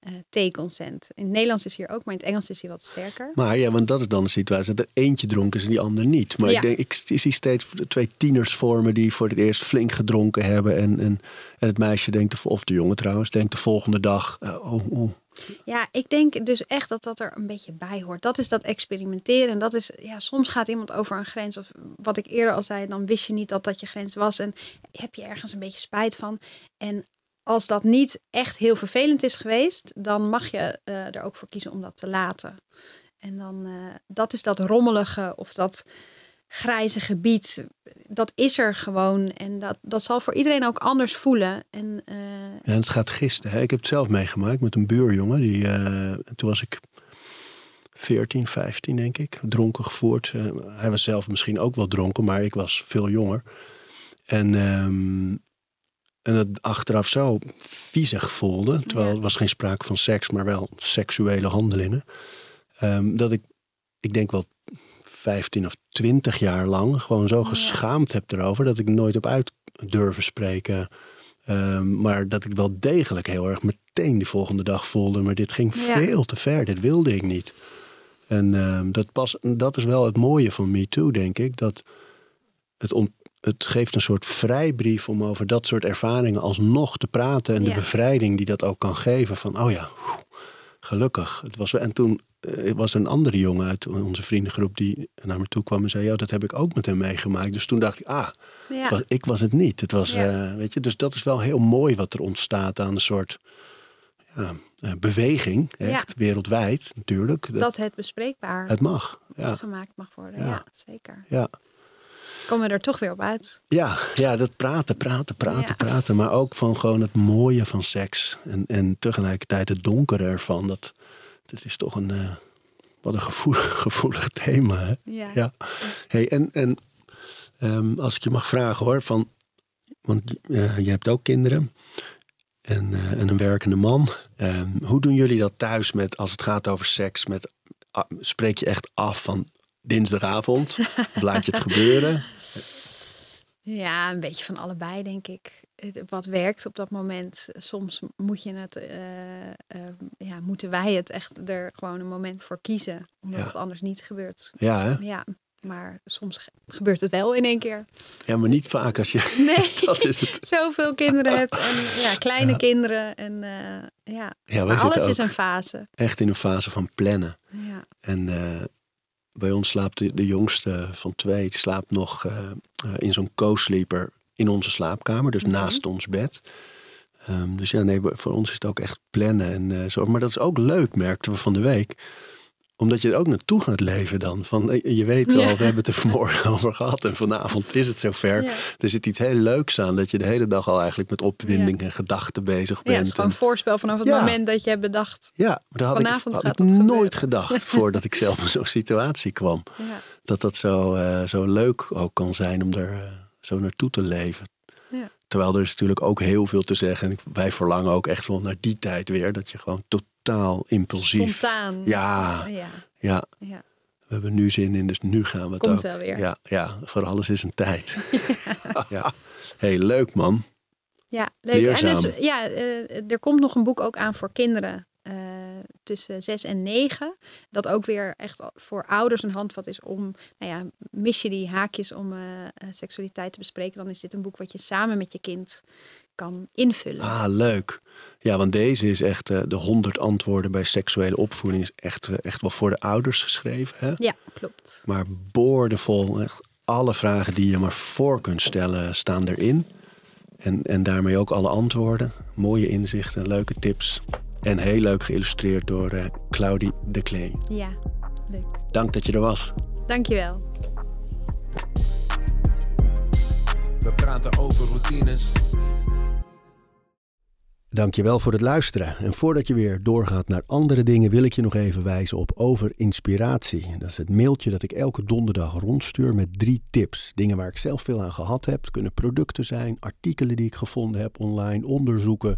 Eh thee-consent. In het Nederlands is hier ook, maar in het Engels is hij wat sterker. Maar ja, want dat is dan de situatie dat er eentje dronken is en die ander niet. Maar Ja. ik, denk, ik zie steeds twee tieners vormen die voor het eerst flink gedronken hebben. En, en, en het meisje denkt, of de jongen trouwens, denkt de volgende dag, eh, oh, oh, Ja, ik denk dus echt dat dat er een beetje bij hoort. Dat is dat experimenteren. En dat is, ja, soms gaat iemand over een grens. Of wat ik eerder al zei, dan wist je niet dat dat je grens was. En heb je ergens een beetje spijt van. En als dat niet echt heel vervelend is geweest, dan mag je eh, er ook voor kiezen om dat te laten. En dan, eh, dat is dat rommelige of dat grijze gebied. Dat is er gewoon. En dat, dat zal voor iedereen ook anders voelen. En eh, Ja, het gaat gisten. Hè? Ik heb het zelf meegemaakt met een buurjongen. Die, toen was ik 14, 15 denk ik. Dronken gevoerd. Hij was zelf misschien ook wel dronken, maar ik was veel jonger. En, ehm, en het achteraf zo viezig voelde. Terwijl er was geen sprake van seks, maar wel seksuele handelingen. Ehm, dat ik, ik denk wel 15 of 20 jaar lang gewoon zo geschaamd heb erover. Dat ik nooit heb uit durven spreken. Ehm, maar dat ik wel degelijk heel erg meteen die volgende dag voelde. Maar dit ging Ja. veel te ver. Dit wilde ik niet. En ehm, dat, pas, dat is wel het mooie van Me Too, denk ik. Dat het, on, het geeft een soort vrijbrief om over dat soort ervaringen alsnog te praten. En de bevrijding die dat ook kan geven. Van, oh ja, gelukkig. Het was, en toen eh, was een andere jongen uit onze vriendengroep die naar me toe kwam en zei: Ja, dat heb ik ook met hem meegemaakt. Dus toen dacht ik: Ah, ja. was, ik was het niet. Het was, Ja. eh, weet je, dus dat is wel heel mooi wat er ontstaat aan een soort ja, eh, beweging, echt wereldwijd natuurlijk. Dat, dat het bespreekbaar het mag. Ja, gemaakt mag worden. Ja. Ja, zeker. ja. Komen we er toch weer op uit. Ja, ja, dat praten, praten, praten, Ja. praten. Maar ook van gewoon het mooie van seks. En, en tegelijkertijd het donkere ervan. Dat, dat is toch een, eh, wat een gevoelig, gevoelig thema. Hè? Ja. Ja. Hey, en en ehm, als ik je mag vragen hoor, van, want eh, je hebt ook kinderen en, eh, en een werkende man. Ehm, hoe doen jullie dat thuis met, als het gaat over seks? Met, ah, spreek je echt af van dinsdagavond? of laat je het gebeuren? Ja, een beetje van allebei, denk ik. Wat werkt op dat moment. Soms moet je het, eh, eh, ja, moeten wij het echt er gewoon een moment voor kiezen. Omdat Ja. het anders niet gebeurt. Ja, hè? Ja, Maar soms ge- gebeurt het wel in één keer. Ja, maar niet vaak als je... Nee, Dat is het. zoveel kinderen hebt en ja, kleine kinderen. En eh, ja, Ja, maar alles is een fase. echt in een fase van plannen. Ja. En bij ons slaapt de, de jongste van twee, die slaapt nog eh, eh, in zo'n co-sleeper in onze slaapkamer, dus Mhm. naast ons bed. Ehm, dus ja, nee, voor ons is het ook echt plannen en eh, zo. Maar dat is ook leuk, merkten we van de week. Omdat je er ook naartoe gaat leven dan. Van, eh, je weet wel, Ja. we hebben het er vanmorgen over gehad. En vanavond is het zover. Ja. Er zit iets heel leuks aan. Dat je de hele dag al eigenlijk met opwinding en gedachten bezig ja, bent. het is gewoon voorspel vanaf het Ja. moment dat je hebt bedacht. ja, maar dat had Vanavond ik, had ik nooit gebeuren. gedacht voordat ik zelf in zo'n situatie kwam. Ja. Dat dat zo, eh, zo leuk ook kan zijn om er eh, zo naartoe te leven. Terwijl er is natuurlijk ook heel veel te zeggen. En wij verlangen ook echt wel naar die tijd weer. Dat je gewoon totaal impulsief... Spontaan. Ja, ja, ja, ja. we hebben nu zin in, dus nu gaan we het Komt ook. wel weer. Ja, ja, voor alles is een tijd. ja. hey, leuk man. Ja, leuk. En dus, ja, eh, er komt nog een boek ook aan voor kinderen tussen zes en negen. Dat ook weer echt voor ouders een handvat is om, nou ja, mis je die haakjes om eh, eh, seksualiteit te bespreken, dan is dit een boek wat je samen met je kind kan invullen. Ah, leuk. Ja, want deze is echt eh, de 100 antwoorden bij seksuele opvoeding. Is echt, echt wel voor de ouders geschreven. Hè? Ja, klopt. Maar boordevol. Echt alle vragen die je maar voor kunt stellen staan erin. En, en daarmee ook alle antwoorden. Mooie inzichten, leuke tips. En heel leuk geïllustreerd door eh, Claudie de Klee. Ja, leuk. Dank dat je er was. Dankjewel. We praten over routines. Dankjewel voor het luisteren. En voordat je weer doorgaat naar andere dingen, wil ik je nog even wijzen op Over Inspiratie. Dat is het mailtje dat ik elke donderdag rondstuur met drie tips. Dingen waar ik zelf veel aan gehad heb. Het kunnen producten zijn, artikelen die ik gevonden heb online, onderzoeken,